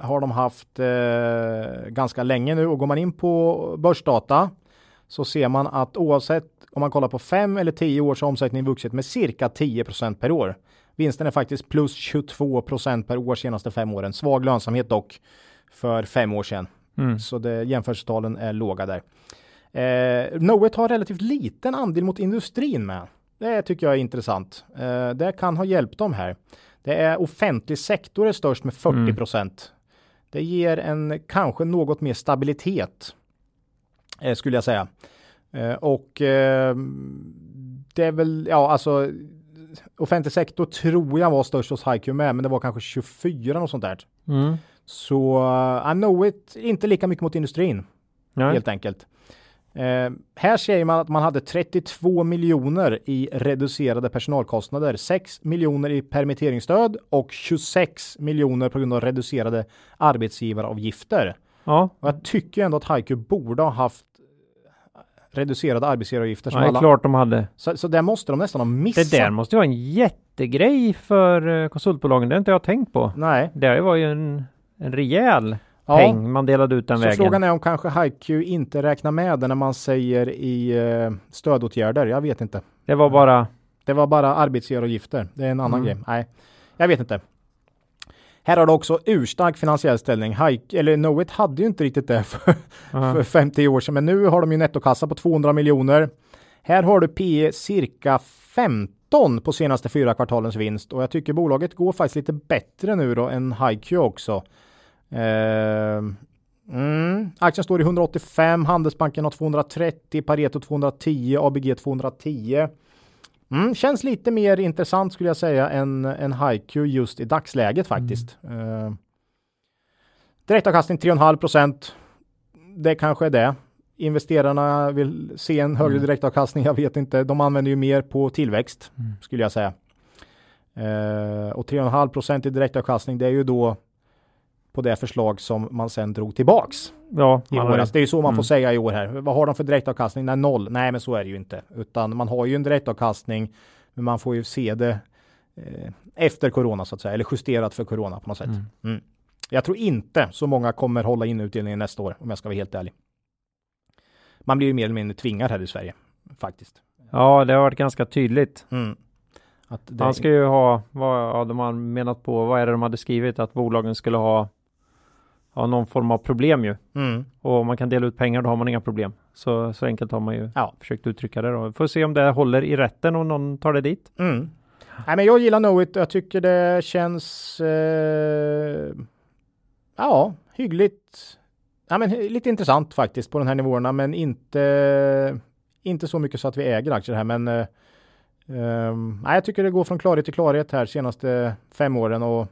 Har de haft eh, ganska länge nu och går man in på börsdata så ser man att oavsett om man kollar på 5 eller 10 år så har omsättningen vuxit med cirka 10 procent per år. Vinsten är faktiskt plus 22 procent per år senaste fem åren. Svag lönsamhet dock för fem år sedan. Mm. Så det, jämförelsetalen är låga där. Eh, Knowit har relativt liten andel mot industrin med. Det tycker jag är intressant. Eh, det kan ha hjälpt dem här. Det är offentlig sektor är störst med 40 mm. procent. Mm. Det ger en kanske något mer stabilitet eh, skulle jag säga. Eh, och eh, det är väl, ja alltså offentlig sektor tror jag var störst hos HiQ med, men det var kanske 24 och sånt där. Mm. Så uh, I know it, inte lika mycket mot industrin. Nej. Helt enkelt. Eh, här säger man att man hade 32 miljoner i reducerade personalkostnader, 6 miljoner i permitteringsstöd och 26 miljoner på grund av reducerade arbetsgivaravgifter. Ja. Och jag tycker ändå att Haiku borde ha haft reducerade arbetsgivaravgifter. Som Nej, alla... klart de hade. Så, så det måste de nästan ha missat. Det där måste vara en jättegrej för eh, konsultbolagen. Det har inte jag tänkt på. Nej. Det var ju en, en rejäl ja. peng man delade ut den så vägen. Frågan är om kanske HiQ inte räknar med det när man säger i uh, stödåtgärder. Jag vet inte. Det var bara? Det var bara arbetsgivaravgifter. Det är en annan mm. grej. Nej, jag vet inte. Här har du också urstark finansiell ställning. Hike, eller Knowit hade ju inte riktigt det för, för 50 år sedan, men nu har de ju nettokassa på 200 miljoner. Här har du P cirka 15 på senaste fyra kvartalens vinst och jag tycker bolaget går faktiskt lite bättre nu då än HiQ också. Uh, mm. Aktien står i 185, Handelsbanken har 230, Pareto 210, ABG 210. Mm, känns lite mer intressant skulle jag säga än, än HiQ just i dagsläget faktiskt. Mm. Uh, direktavkastning 3,5 procent. Det kanske är det. Investerarna vill se en högre mm. direktavkastning. Jag vet inte. De använder ju mer på tillväxt mm. skulle jag säga. Uh, och 3,5 procent i direktavkastning, det är ju då på det förslag som man sen drog tillbaks. Ja, i åras. Det är ju så man mm. får säga i år här. Vad har de för direktavkastning? Nej, noll. Nej, men så är det ju inte, utan man har ju en direktavkastning, men man får ju se det eh, efter corona så att säga, eller justerat för corona på något sätt. Mm. Mm. Jag tror inte så många kommer hålla in utdelningen nästa år, om jag ska vara helt ärlig. Man blir ju mer eller mindre tvingad här i Sverige faktiskt. Ja, det har varit ganska tydligt. Mm. Han ska ju ha, vad ja, de har menat på, vad är det de hade skrivit, att bolagen skulle ha ja, någon form av problem ju. Mm. Och om man kan dela ut pengar då har man inga problem. Så, så enkelt har man ju ja. försökt uttrycka det då. Får se om det håller i rätten och någon tar det dit. Mm. Nej, men jag gillar Knowit. Jag tycker det känns eh, ja, hyggligt. Ja, men lite intressant faktiskt på de här nivåerna, men inte, inte så mycket så att vi äger aktier här. Men eh, eh, jag tycker det går från klarhet till klarhet här senaste fem åren och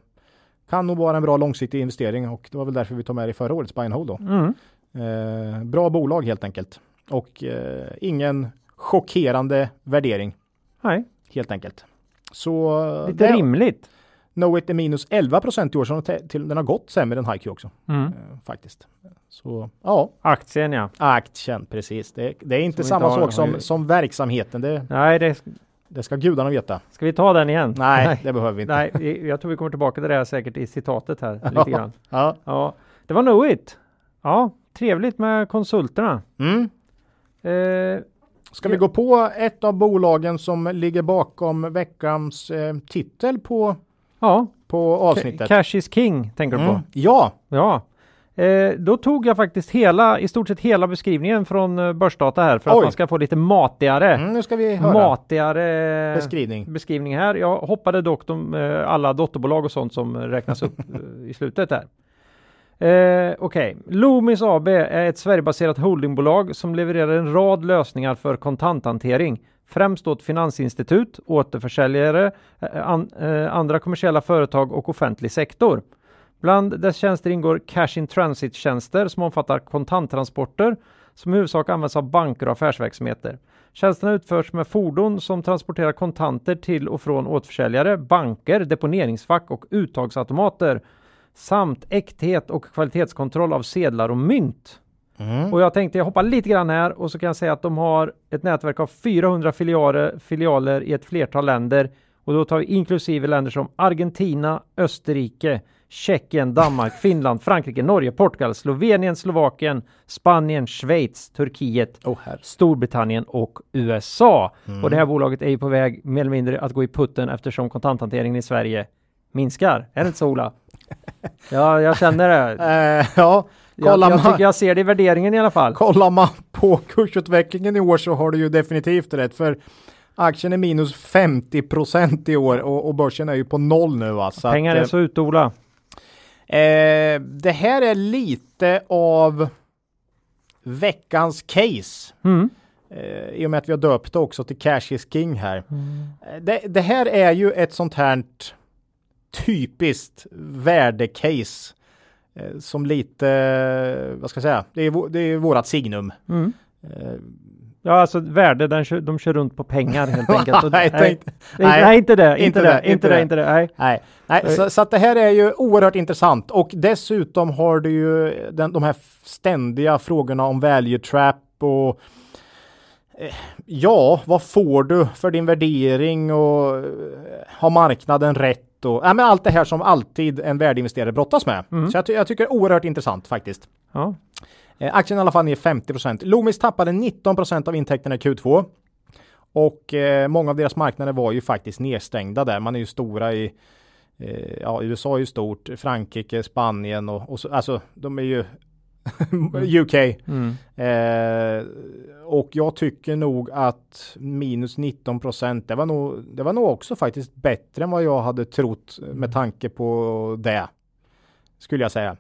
kan nog vara en bra långsiktig investering och det var väl därför vi tog med det i förra årets buy and hold då. Mm. Eh, bra bolag helt enkelt och eh, ingen chockerande värdering. Nej, helt enkelt. Så lite det, rimligt. Knowit är minus 11 procent i år, så den har gått sämre än HiQ också. Mm. Eh, faktiskt. Så ja. Aktien ja. Aktien, precis. Det, det är inte som samma sak som, som verksamheten. Det, Nej, det, det ska gudarna veta. Ska vi ta den igen? Nej, Nej. det behöver vi inte. Nej, jag tror vi kommer tillbaka till det här säkert i citatet här lite grann. Ja. ja. Det var Knowit. Ja, trevligt med konsulterna. Mm. Eh, Ska vi gå på ett av bolagen som ligger bakom veckans eh, titel på, ja. på avsnittet? Cash is King tänker du på? Mm. Ja. Ja. Eh, då tog jag faktiskt hela, i stort sett hela beskrivningen från eh, Börsdata här för Oj. att man ska få lite matigare, mm, nu ska vi höra. matigare beskrivning. beskrivning här. Jag hoppade dock de, eh, alla dotterbolag och sånt som räknas upp eh, i slutet här. Eh, Okej, okay. Loomis AB är ett Sverigebaserat holdingbolag som levererar en rad lösningar för kontanthantering, främst åt finansinstitut, återförsäljare, an, eh, andra kommersiella företag och offentlig sektor. Bland dess tjänster ingår cash in transit-tjänster som omfattar kontanttransporter som i huvudsak används av banker och affärsverksamheter. Tjänsterna utförs med fordon som transporterar kontanter till och från återförsäljare, banker, deponeringsfack och uttagsautomater samt äkthet och kvalitetskontroll av sedlar och mynt. Mm. Och jag tänkte jag hoppar lite grann här och så kan jag säga att de har ett nätverk av 400 filialer, filialer i ett flertal länder och då tar vi inklusive länder som Argentina, Österrike, Tjeckien, Danmark, Finland, Frankrike, Norge, Portugal, Slovenien, Slovakien, Spanien, Schweiz, Turkiet, oh, Storbritannien och USA. Mm. Och det här bolaget är ju på väg mer eller mindre att gå i putten eftersom kontanthanteringen i Sverige minskar. Är det inte så Ola? ja, jag känner det. Uh, ja, jag, jag tycker jag ser det i värderingen i alla fall. Kollar man på kursutvecklingen i år så har du ju definitivt rätt. För aktien är minus 50 procent i år och, och börsen är ju på noll nu. Va? Så Pengar att, är så ute Ola. Eh, det här är lite av veckans case. Mm. Eh, I och med att vi har döpt det också till Cash is King här. Mm. Eh, det, det, här är ju ett sånt här typiskt värdecase. Eh, som lite, vad ska jag säga, det är, det är vårat signum. Mm. Ja, alltså värde, den kör, de kör runt på pengar helt enkelt. nej, nej, nej, nej, inte det, inte, det, inte det, inte det, nej. Nej, nej så, så, att det här är ju oerhört intressant och dessutom har du ju den, de här ständiga frågorna om value trap och eh, Ja, vad får du för din värdering och eh, har marknaden rätt och ja, men allt det här som alltid en värdeinvesterare brottas med. Mm. Så jag, jag tycker det är oerhört intressant faktiskt. Ja. Eh, aktien i alla fall ner 50% Loomis tappade 19% av intäkterna i Q2. Och eh, många av deras marknader var ju faktiskt nedstängda där. Man är ju stora i eh, ja, USA är ju stort, Frankrike, Spanien och, och så, alltså de är ju UK. Mm. Eh, och jag tycker nog att minus 19 det var nog, det var nog också faktiskt bättre än vad jag hade trott med tanke på det. Skulle jag säga.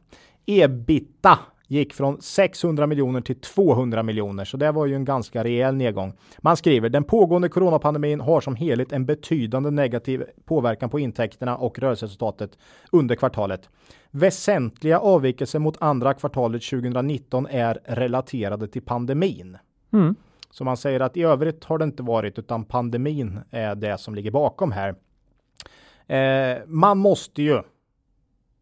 Ebita gick från 600 miljoner till 200 miljoner, så det var ju en ganska rejäl nedgång. Man skriver den pågående coronapandemin har som helhet en betydande negativ påverkan på intäkterna och rörelseresultatet under kvartalet. Väsentliga avvikelser mot andra kvartalet 2019 är relaterade till pandemin. Mm. Så man säger att i övrigt har det inte varit utan pandemin är det som ligger bakom här. Eh, man måste ju.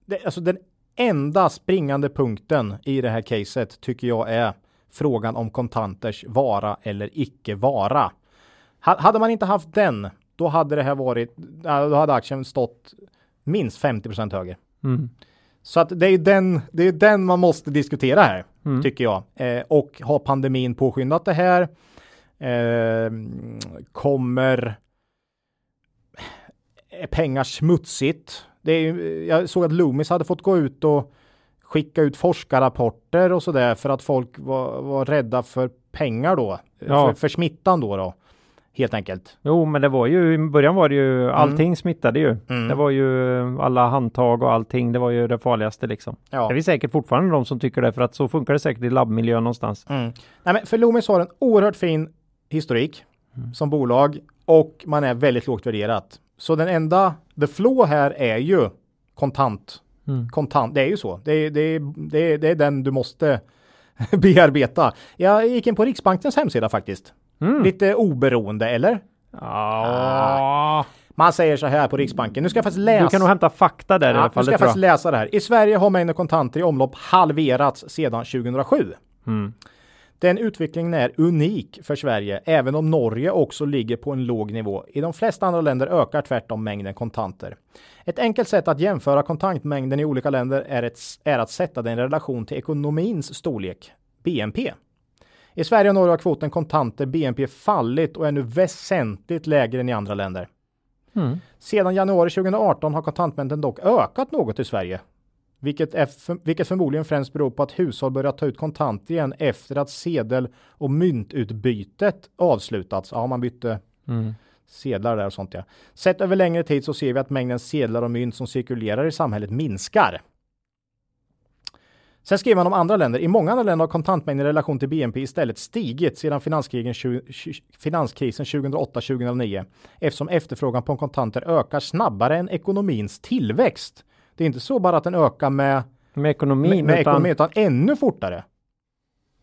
Det, alltså den enda springande punkten i det här caset tycker jag är frågan om kontanters vara eller icke vara. hade man inte haft den, då hade det här varit, då hade aktien stått minst 50 högre. Mm. Så att det är den, det är den man måste diskutera här, Mm. tycker jag. Eh, och har pandemin påskyndat det här? Eh, kommer är pengar smutsigt? Det är, jag såg att Loomis hade fått gå ut och skicka ut forskarrapporter och sådär för att folk var, var rädda för pengar då. Ja. För, för smittan då, då. Helt enkelt. Jo, men det var ju i början var det ju allting smittade ju. Mm. Det var ju alla handtag och allting. Det var ju det farligaste liksom. Ja. Det är säkert fortfarande de som tycker det för att så funkar det säkert i labbmiljö någonstans. Mm. Nej, men för Loomis har en oerhört fin historik som bolag och man är väldigt lågt värderat. Så den enda, the flow här är ju kontant. Mm. Kontant, det är ju så. Det är, det är, det är, det är den du måste bearbeta. Jag gick in på Riksbankens hemsida faktiskt. Mm. Lite oberoende, eller? Ja, Man säger så här på Riksbanken. Nu ska jag faktiskt läsa. du kan nog hämta fakta där i Ja, alla nu fall. ska Det jag faktiskt läsa det här. I Sverige har mängden kontanter i omlopp halverats sedan 2007. Mm. Den utvecklingen är unik för Sverige, även om Norge också ligger på en låg nivå. I de flesta andra länder ökar tvärtom mängden kontanter. Ett enkelt sätt att jämföra kontantmängden i olika länder är, ett, är att sätta den i relation till ekonomins storlek, BNP. I Sverige och Norge har kvoten kontanter BNP fallit och är nu väsentligt lägre än i andra länder. Mm. Sedan januari 2018 har kontantmängden dock ökat något i Sverige. Vilket, är vilket förmodligen främst beror på att hushåll börjat ta ut kontanter igen efter att sedel och myntutbytet avslutats. Ja, man bytte Mm. sedlar där och sånt ja. Sett över längre tid så ser vi att mängden sedlar och mynt som cirkulerar i samhället minskar. Sen skriver man om andra länder. I många andra länder har kontantmängden i relation till BNP istället stigit sedan finanskrisen 2008-2009 eftersom efterfrågan på kontanter ökar snabbare än ekonomins tillväxt. Det är inte så bara att den ökar med, Med ekonomin, med, med utan ekonomin utan ännu fortare.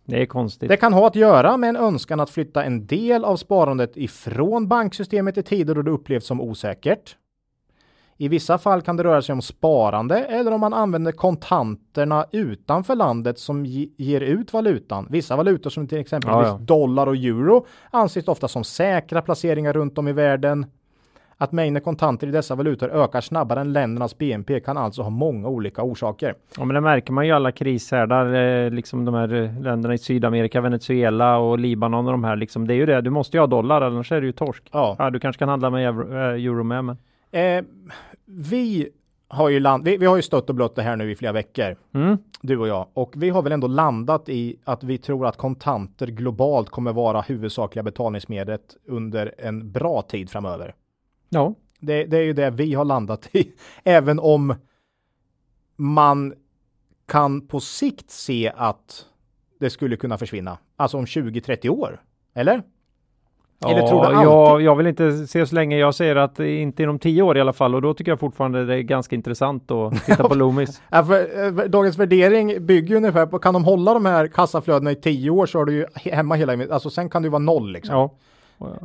det är konstigt. Det kan ha att göra med en önskan att flytta en del av sparandet ifrån banksystemet i tider då det upplevs som osäkert. I vissa fall kan det röra sig om sparande eller om man använder kontanterna utanför landet som ge- ger ut valutan. Vissa valutor som till exempel Ja, ja. dollar och euro anses ofta som säkra placeringar runt om i världen. Att mängden kontanter i dessa valutor ökar snabbare än ländernas BNP kan alltså ha många olika orsaker. Ja, men det märker man ju alla krishärdar, eh, liksom de här eh, länderna i Sydamerika, Venezuela och Libanon och de här liksom. Det är ju det, du måste ju ha dollar annars är det ju torsk. Ja. Ja, du kanske kan handla med euro, eh, euro med, men. Eh, vi har ju land, vi, vi har ju stött och blött det här nu i flera veckor, Mm. du och jag, och vi har väl ändå landat i att vi tror att kontanter globalt kommer vara huvudsakliga betalningsmedlet under en bra tid framöver. Ja, Det, det är ju det vi har landat i, även om man kan på sikt se att det skulle kunna försvinna, alltså om 20-30 år, eller? Eller tror du alltid? jag, jag vill inte se så länge. Jag säger att inte inom tio år i alla fall och då tycker jag fortfarande det är ganska intressant att titta på Loomis. Ja, för, eh, dagens värdering bygger ju ungefär på, kan de hålla de här kassaflödena i tio år så har du ju he- hemma hela, alltså sen kan ju vara noll liksom. Ja.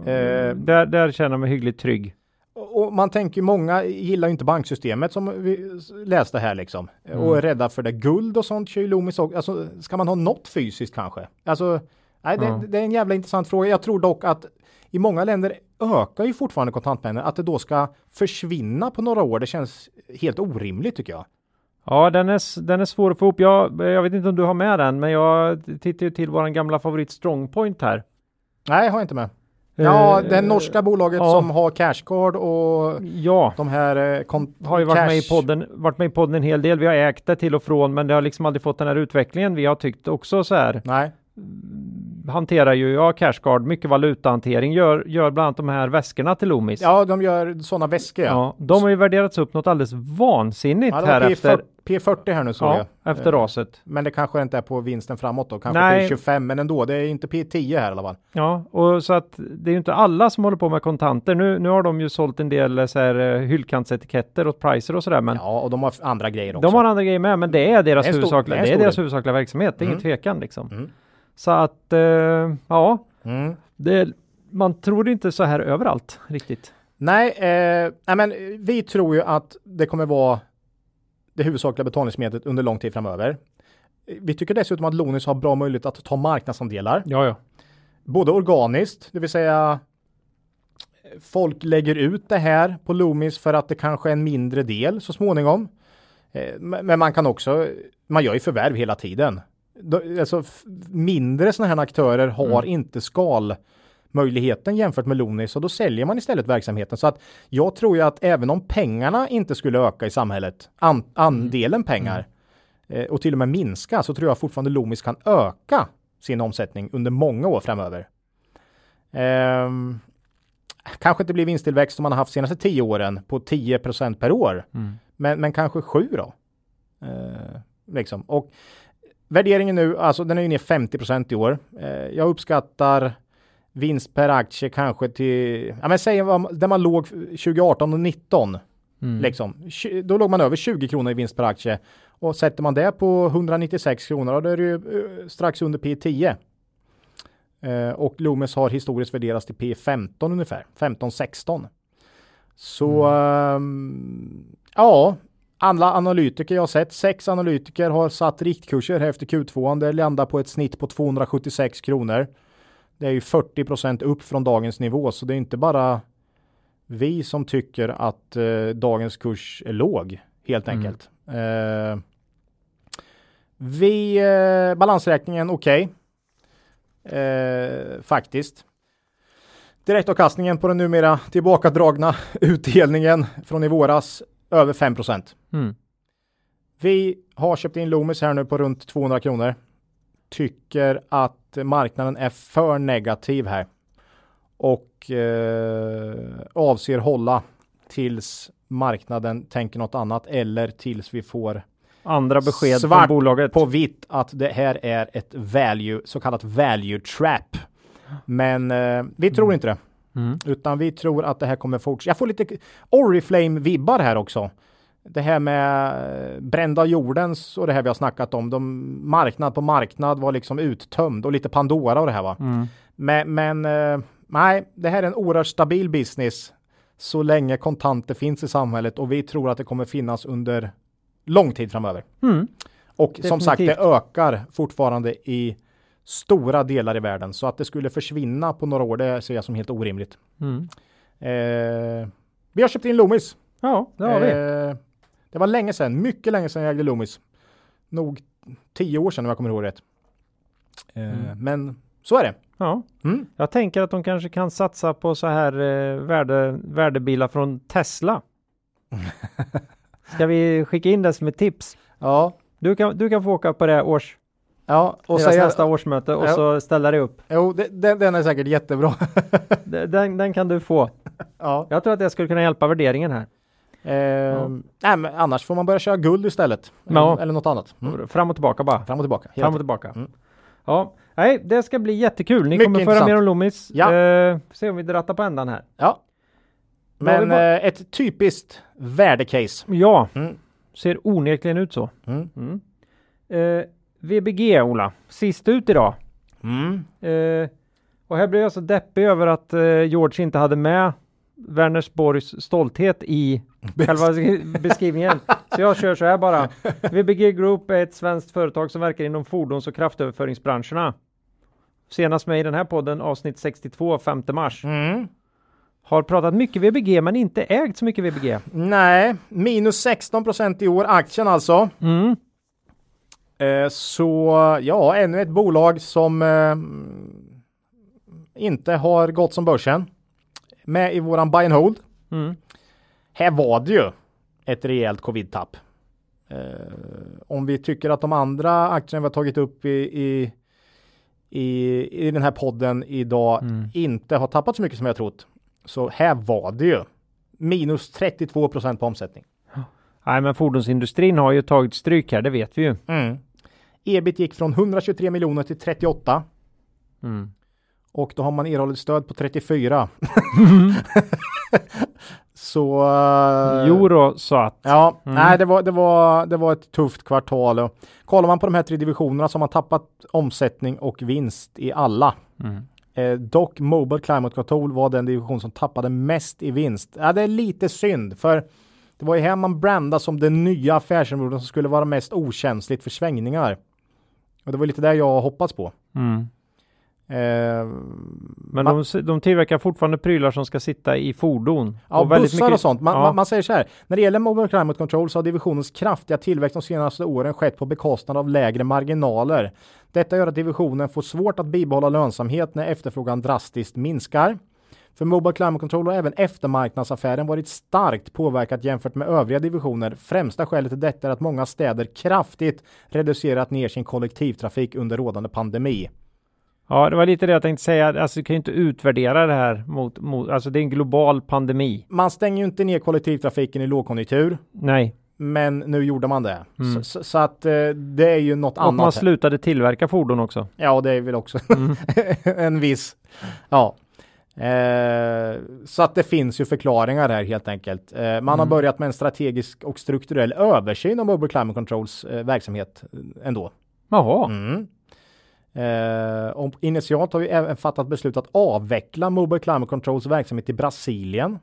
Eh, Där, där känner jag mig hyggligt trygg. Och man tänker många gillar ju inte banksystemet som vi läste här liksom. Och är rädda för det. Guld och sånt kör ju Loomis också. Alltså ska man ha något fysiskt kanske? Alltså, nej, det, Ja. det är en jävla intressant fråga. Jag tror dock att i många länder ökar ju fortfarande kontantmängden. Att det då ska försvinna på några år, det känns helt orimligt tycker jag. Ja, den är, den är svår att få ihop. Jag, jag vet inte om du har med den, men jag tittar ju till våran gamla favorit Strongpoint här. Nej, har jag inte med. Ja, Eh, det norska bolaget ja. som har Cashcard och Ja, de här eh, har ju varit med i cash- podden, varit med i podden en hel del. Vi har ägt det till och från, men det har liksom aldrig fått den här utvecklingen. Vi har tyckt också så här. Nej, hanterar ju, ja, Cashguard, mycket valutahantering, gör, gör bland annat de här väskorna till Loomis. Ja, de gör sådana väskor. Ja, de har ju värderats upp något alldeles vansinnigt Ja, här har P40, efter, P40 här nu såg ja, jag. efter Eh, raset. Men det kanske inte är på vinsten framåt då. Kanske Nej. P25, men ändå. Det är inte P10 här i alla fall. Ja, och så att det är ju inte alla som håller på med kontanter. Nu, nu har de ju sålt en del eh, så här eh, hyllkantsetiketter åt Pricer och sådär, men Ja, och de har andra grejer också. de har andra grejer med, men det är deras Det är huvudsakliga, det är det är deras huvudsakliga verksamhet. Det är ingen Mm. tvekan liksom. Mm. Så att, eh, ja, Mm. det, man tror inte så här överallt riktigt. Nej, eh, nej, men vi tror ju att det kommer vara det huvudsakliga betalningsmedlet under lång tid framöver. Vi tycker dessutom att Lonis har bra möjlighet att ta marknadsandelar, Ja, ja. både organiskt, det vill säga folk lägger ut det här på Loomis för att det kanske är en mindre del så småningom. Eh, men man kan också, man gör ju förvärv hela tiden. Alltså mindre sådana här aktörer har Mm. inte skalmöjligheten jämfört med Loomis och då säljer man istället verksamheten. Så att jag tror ju att även om pengarna inte skulle öka i samhället, an, andelen pengar eh, och till och med minska, så tror jag fortfarande Loomis kan öka sin omsättning under många år framöver. Ehm, kanske inte blir vinsttillväxt som man har haft senaste tio åren på 10% per år. Mm. Men, men kanske sju då. Eh, liksom. Och värderingen nu, alltså den är ju ner 50 i år. Eh, jag uppskattar vinst per aktie kanske till, ja men säg där man låg 2018 och 19. Mm. Liksom. Då låg man över 20 kronor i vinst per aktie. Och sätter man det på 196 kronor, då är det ju eh, strax under P10. Eh, och Loomis har historiskt värderats till P15 ungefär, 15-16. Så ehm, ja, alla analytiker jag har sett, sex analytiker har satt riktkurser här efter Q2. Det landar på ett snitt på 276 kronor. Det är ju 40% upp från dagens nivå, så det är inte bara vi som tycker att eh, dagens kurs är låg, helt Mm. enkelt. Eh, vi, eh, balansräkningen okej. Eh, faktiskt. Direktavkastningen på den numera tillbakadragna utdelningen från i våras över 5 Mm. Vi har köpt in Loomis här nu på runt 200 kronor. Tycker att marknaden är för negativ här och eh, avser hålla tills marknaden tänker något annat eller tills vi får Andra besked Svart från bolaget. på vitt att det här är ett value, så kallat value trap. Men eh, vi tror inte det, Mm. utan vi tror att det här kommer fortsätta. Jag får lite Oriflame-vibbar här också. Det här med eh, brända jordens och det här vi har snackat om. De, marknad på marknad var liksom uttömd och lite Pandora och det här va. Mm. Men, men eh, nej, det här är en oerhört stabil business så länge kontanter finns i samhället och vi tror att det kommer finnas under lång tid framöver. Mm. Och som sagt, det Definitivt. ökar fortfarande i stora delar i världen så att det skulle försvinna på några år, det ser jag som helt orimligt. Mm. Eh, vi har köpt in Loomis. Ja, det har vi. Eh, det var länge sedan, mycket länge sedan jag ägde Loomis. Nog tio år sedan om jag kommer ihåg rätt. Eh, Mm. Men så är det. Ja. Mm. Jag tänker att de kanske kan satsa på så här eh, värde, värdebilar från Tesla. Ska vi skicka in det som ett tips? Ja, Du kan, du kan få åka på det års, ja och deras säga, nästa årsmöte och Ja. så ställa dig upp. jo, det, den, den är säkert jättebra. Den, den kan du få. ja. Jag tror att det skulle kunna hjälpa värderingen här. Eh, nej, men annars får man börja köra guld istället. Ja. Eller, något annat. Mm. Fram och tillbaka bara. Fram och tillbaka. Fram och tillbaka. Mm. Ja, nej, det ska bli jättekul. Ni Mycket kommer föra mer om Loomis. Ja. Eh, se om vi drattar på ändan här. Ja. Men bara- eh, ett typiskt värdecase. Ja, Mm. ser onekligen ut så. Mm. Mm. Eh, VBG, Ola. Sist ut idag. Mm. Eh, och här blev jag så deppig över att eh, George inte hade med Wernersborgs stolthet i själva beskrivningen. Så jag kör så här bara. VBG Group är ett svenskt företag som verkar inom fordons och kraftöverföringsbranscherna. Senast med i den här podden avsnitt 62, 5 mars. Mm. Har pratat mycket VBG men inte ägt så mycket VBG. Nej, minus 16 procent i år, aktien alltså. Mm. Eh, så ja, ännu ett bolag som eh, inte har gått som börsen. Med i våran buy and hold. Mm. Här var det ju ett rejält covid-tapp. Eh, om vi tycker att de andra aktierna vi har tagit upp i, i, i, i den här podden idag Mm. inte har tappat så mycket som jag trott. Så här var det ju. Minus 32 procent på omsättning. Nej, men fordonsindustrin har ju tagit stryk här, det vet vi ju. Mm. Ebit gick från 123 miljoner till 38 Mm. Och då har man erhållit stöd på 34. Så... eh, Jo då, så att. Ja, Mm. nej det var, det, var, det var ett tufft kvartal. Och kollar man på de här tre divisionerna så har man tappat omsättning och vinst i alla. Mm. Eh, dock Mobile Climate Control var den division som tappade mest i vinst. Ja, det är lite synd för det var ju här man brandade som den nya affärsområden som skulle vara mest okänsligt för svängningar. Och det var lite det jag hoppats på. Mm. Eh, Men man, de, de tillverkar fortfarande prylar som ska sitta i fordon. ja, bussar och sånt. Man, ja. man, man säger så här. När det gäller Mobile Climate Control så har divisionens kraftiga tillväxt de senaste åren skett på bekostnad av lägre marginaler. Detta gör att divisionen får svårt att bibehålla lönsamhet när efterfrågan drastiskt minskar. För Mobile Climate Control har även eftermarknadsaffären varit starkt påverkat jämfört med övriga divisioner. Främsta skälet till detta är att många städer kraftigt reducerat ner sin kollektivtrafik under rådande pandemi. Ja, det var lite det jag tänkte säga. Alltså, du kan ju inte utvärdera det här mot, mot, alltså det är en global pandemi. Man stänger ju inte ner kollektivtrafiken i lågkonjunktur, Nej, men nu gjorde man det. Mm. Så, så, så att eh, det är ju något och man annat. här. slutade tillverka fordon också. Ja, det är väl också Mm. en viss. Ja. Eh, så att det finns ju förklaringar här helt enkelt. Eh, man har Mm. börjat med en strategisk och strukturell översyn av Mobile Climate Controls eh, verksamhet eh, ändå. Jaha, Mm. Eh, initialt har vi även fattat beslut att avveckla Mobile Climate Controls verksamhet i Brasilien.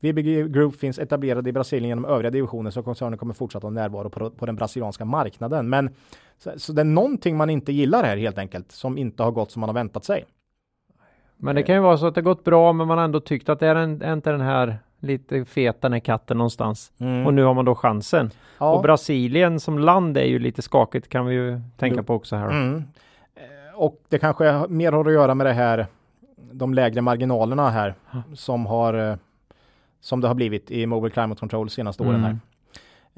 VBG Group finns etablerade i Brasilien genom övriga divisioner så koncernen kommer fortsätta ha närvaro på, på den brasilianska marknaden. Men så, så det är någonting man inte gillar här helt enkelt som inte har gått som man har väntat sig. men det kan ju vara så att det gått bra men man har ändå tyckt att det är en, är inte den här lite fet den här katten någonstans. Och nu har man då chansen. Mm. ja. Och Brasilien som land är ju lite skakigt kan vi ju tänka på också här. Mm. Eh, Och det kanske mer har att göra med det här, de lägre marginalerna här som har eh, som det har blivit i Mobile Climate Control senaste åren här. Mm.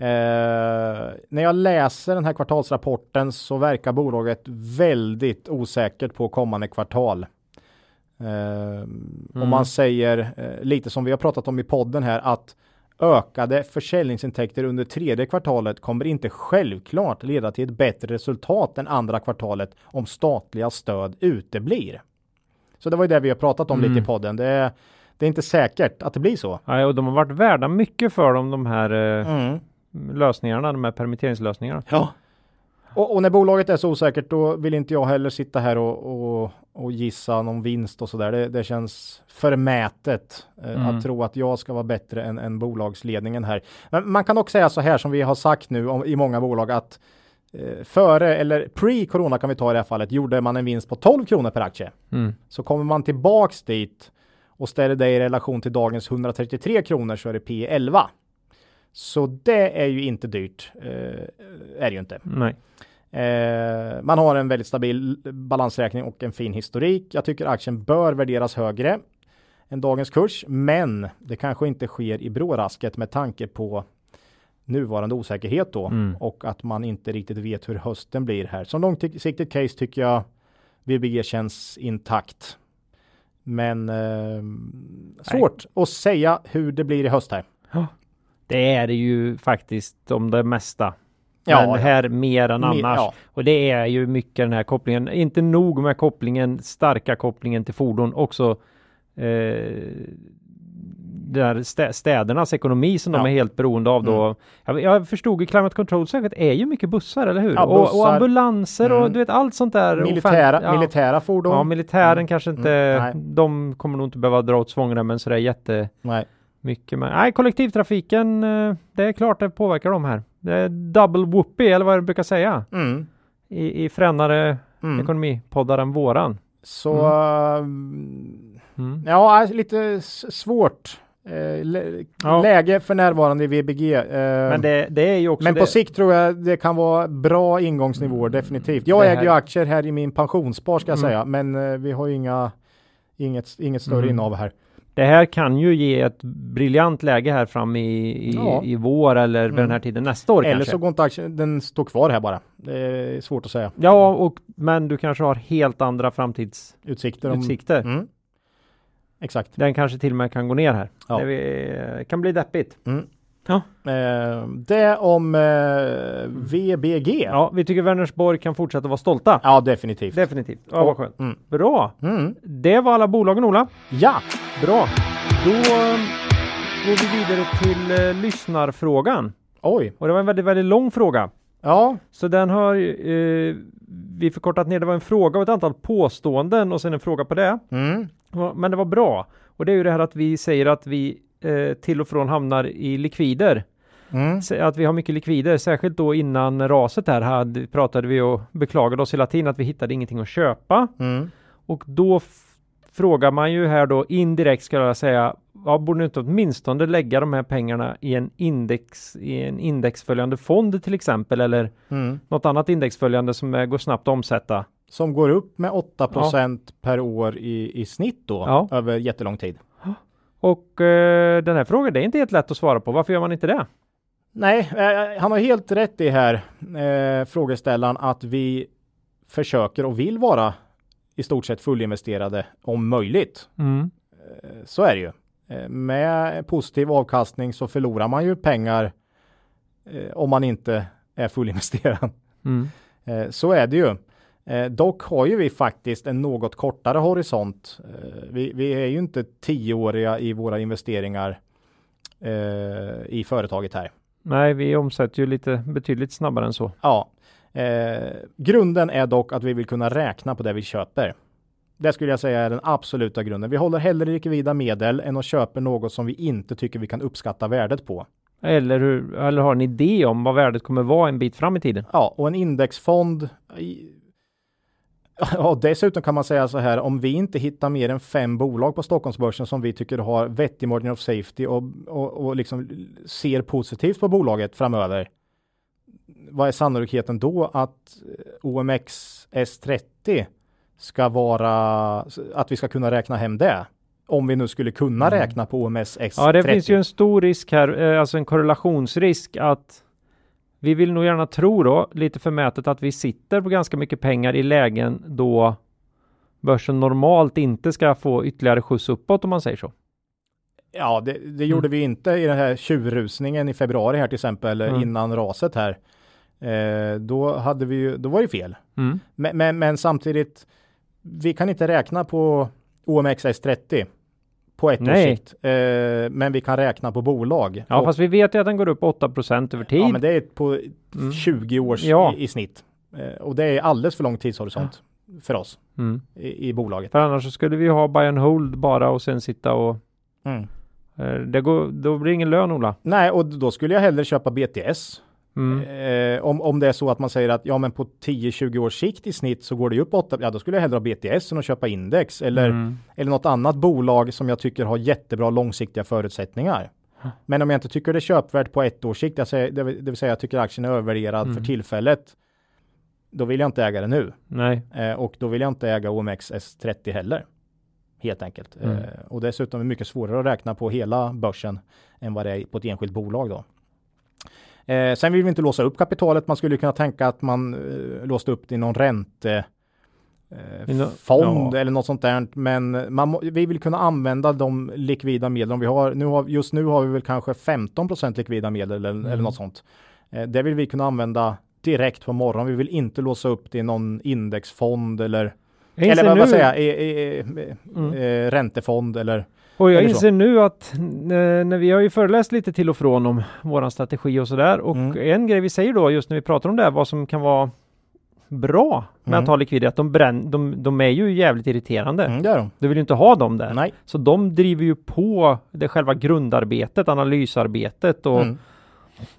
Eh, när jag läser den här kvartalsrapporten så verkar bolaget väldigt osäkert på kommande kvartal. Eh, Och man säger eh, lite som vi har pratat om i podden här att ökade försäljningsintäkter under tredje kvartalet kommer inte självklart leda till ett bättre resultat än andra kvartalet om statliga stöd uteblir. Så det var ju det vi har pratat om Mm. lite i podden. Det är, det är inte säkert att det blir så. Ja, och de har varit värda mycket för dem de här eh, Mm. lösningarna, de här permitteringslösningarna. Ja. Och, och när bolaget är så osäkert då vill inte jag heller sitta här och, och, och gissa någon vinst och sådär. Det, det känns förmätet eh, Mm. att tro att jag ska vara bättre än, än bolagsledningen här. Men man kan också säga så här som vi har sagt nu om, i många bolag att eh, före eller pre-corona kan vi ta i det här fallet gjorde man en vinst på 12 kronor per aktie. Mm. Så kommer man tillbaks dit och ställer det i relation till dagens 133 kronor så är det P 11. Så det är ju inte dyrt. Eh, är det ju inte. Nej. Eh, man har en väldigt stabil balansräkning och en fin historik. Jag tycker aktien bör värderas högre än dagens kurs, men det kanske inte sker i brårasket med tanke på nuvarande osäkerhet då Mm. och att man inte riktigt vet hur hösten blir här. Som långsiktigt case tycker jag VBG känns intakt. Men eh, svårt att säga hur det blir i höst här. Det är det ju faktiskt om det mesta. Ja, men här mer än Mer- annars. ja. Och det är ju mycket den här kopplingen. Inte nog med kopplingen, starka kopplingen till fordon. Också eh, där stä- städernas ekonomi som Ja. de är helt beroende av då. Mm. Jag, jag förstod i Climate Control säkert är ju mycket bussar, eller hur? Ja, och, och bussar. ambulanser och Mm. du vet allt sånt där. Militära, ja. militära fordon. Ja, militären Mm. kanske inte, Mm, de kommer nog inte behöva dra åt svångremmen sådär jättemycket. Nej. Men nej, kollektivtrafiken, eh, det är klart det påverkar dem här. Det är double whoopie, eller vad jag brukar säga, Mm. i, i fränare Mm. ekonomipoddar än våran. Så mm. Mm. ja, lite svårt eh, lä- Ja. läge för närvarande i VBG. Eh, Men det, det är ju också men på sikt tror jag det kan vara bra ingångsnivåer definitivt. Jag äger ju aktier här i min pensionsspar ska jag Mm. säga, men eh, vi har ju inga, inget, inget större Mm. innehav här. Det här kan ju ge ett briljant läge här fram i, i, Ja. i vår eller vid Mm. den här tiden nästa år Eller kanske. så går inte aktien, den står kvar här bara. Det är svårt att säga. Ja, och, men du kanske har helt andra framtidsutsikter. Utsikter. Om, mm. Exakt. Den kanske till och med kan gå ner här. Ja. Det kan bli deppigt. Mm. Ja. Eh, det om eh, VBG. Ja. Vi tycker Vänersborg kan fortsätta vara stolta. ja, definitivt. Definitivt. Ja, vad skönt. Mm. Bra. Mm. Det var alla bolagen Ola. Ja, Bra. Då eh, går vi vidare till eh, lyssnarfrågan. oj. Och det var en väldigt, väldigt lång fråga. Ja, Så den har eh, vi förkortat ner. Det var en fråga och ett antal påståenden och sen en fråga på det. mm. Men det var bra. Och det är ju det här att vi säger att vi eh, till och från hamnar i likvider. Mm. Att vi har mycket likvider, särskilt då innan raset här hade, pratade vi och beklagade oss hela tiden att vi hittade ingenting att köpa. Mm. Och då frågar man ju här då indirekt skulle jag säga, ja, borde ni inte åtminstone lägga de här pengarna i en index, i en indexföljande fond till exempel eller Mm. något annat indexföljande som eh, går snabbt att omsätta. Som går upp med 8% per år i, i snitt då Ja. över jättelång tid. Och eh, den här frågan, det är inte helt lätt att svara på. Varför gör man inte det? Nej, eh, han har helt rätt i här, eh, frågeställaren, att vi försöker och vill vara i stort sett fullinvesterade om möjligt. Mm. Eh, Så är det ju. Eh, Med positiv avkastning så förlorar man ju pengar eh, om man inte är fullinvesterad. Mm. Eh, Så är det ju. Eh, Dock har ju vi faktiskt en något kortare horisont. Eh, Vi, vi är ju inte tioåriga i våra investeringar eh, i företaget här. Nej, vi omsätter ju lite betydligt snabbare än så. Ja, eh, grunden är dock att vi vill kunna räkna på det vi köper. Det skulle jag säga är den absoluta grunden. Vi håller hellre likvida medel än att köpa något som vi inte tycker vi kan uppskatta värdet på. Eller, hur, eller har en idé om vad värdet kommer vara en bit fram i tiden. Ja, och en indexfond. Ja, dessutom kan man säga så här, om vi inte hittar mer än fem bolag på Stockholmsbörsen som vi tycker har vettig margin of safety och, och, och liksom ser positivt på bolaget framöver. Vad är sannolikheten då att OMX S30 ska vara, att vi ska kunna räkna hem det? Om vi nu skulle kunna Mm. räkna på OMS S30. Ja, det finns ju en stor risk här, eh, alltså en korrelationsrisk att vi vill nog gärna tro då, lite förmätet, att vi sitter på ganska mycket pengar i lägen då börsen normalt inte ska få ytterligare skjuts uppåt om man säger så. Ja, det, det gjorde vi inte i den här tjurrusningen i februari här till exempel, Mm. innan raset här. Eh, då hade vi ju, då var det fel. Mm. Men, men, men samtidigt, vi kan inte räkna på OMX S30 på ett års Nej. sikt. Eh, men vi kan räkna på bolag. Ja, Och- fast vi vet ju att den går upp 8 över tid. ja, men det är på Mm. 20 års Ja. i, i snitt. Eh, och det är alldeles för lång tidshorisont för oss mm. i, i bolaget. För annars så skulle vi ha buy and hold bara och sen sitta och Mm. eh, det går, då blir det ingen lön Ola. Nej, och då skulle jag hellre köpa BTS Mm. Eh, om, om det är så att man säger att ja, men på 10-20 års sikt i snitt så går det ju upp 8, ja då skulle jag hellre ha BTS än att köpa index eller, Mm. eller något annat bolag som jag tycker har jättebra långsiktiga förutsättningar. Men om jag inte tycker det är köpvärt på ett års sikt, det, vill, säga jag tycker aktien är övervärderad Mm. för tillfället, då vill jag inte äga det nu. Nej. Eh, och då vill jag inte äga OMX S30 heller. Helt enkelt. Mm. Eh, och dessutom är det mycket svårare att räkna på hela börsen än vad det är på ett enskilt bolag då. Eh, sen vill vi inte låsa upp kapitalet. Man skulle kunna tänka att man eh, låste upp det i någon ränte eh, fond ja. eller något sånt där. Men man, vi vill kunna använda de likvida medel vi har. Nu har just nu har vi väl kanske 15% likvida medel eller, Mm. eller något sånt. Eh, det vill vi kunna använda direkt på morgonen. Vi vill inte låsa upp det i någon indexfond eller eller vad, vad säger jag, i, i, Mm. eh, räntefond eller och jag så. inser nu att eh, när vi har ju föreläst lite till och från om våran strategi och sådär och Mm. en grej vi säger då just när vi pratar om det här vad som kan vara bra med Mm. att ha likviditet, att de, bränn, de, de är ju jävligt irriterande. mm, det är de. Du vill ju inte ha dem där. Nej. Så de driver ju på det själva grundarbetet, analysarbetet och Mm.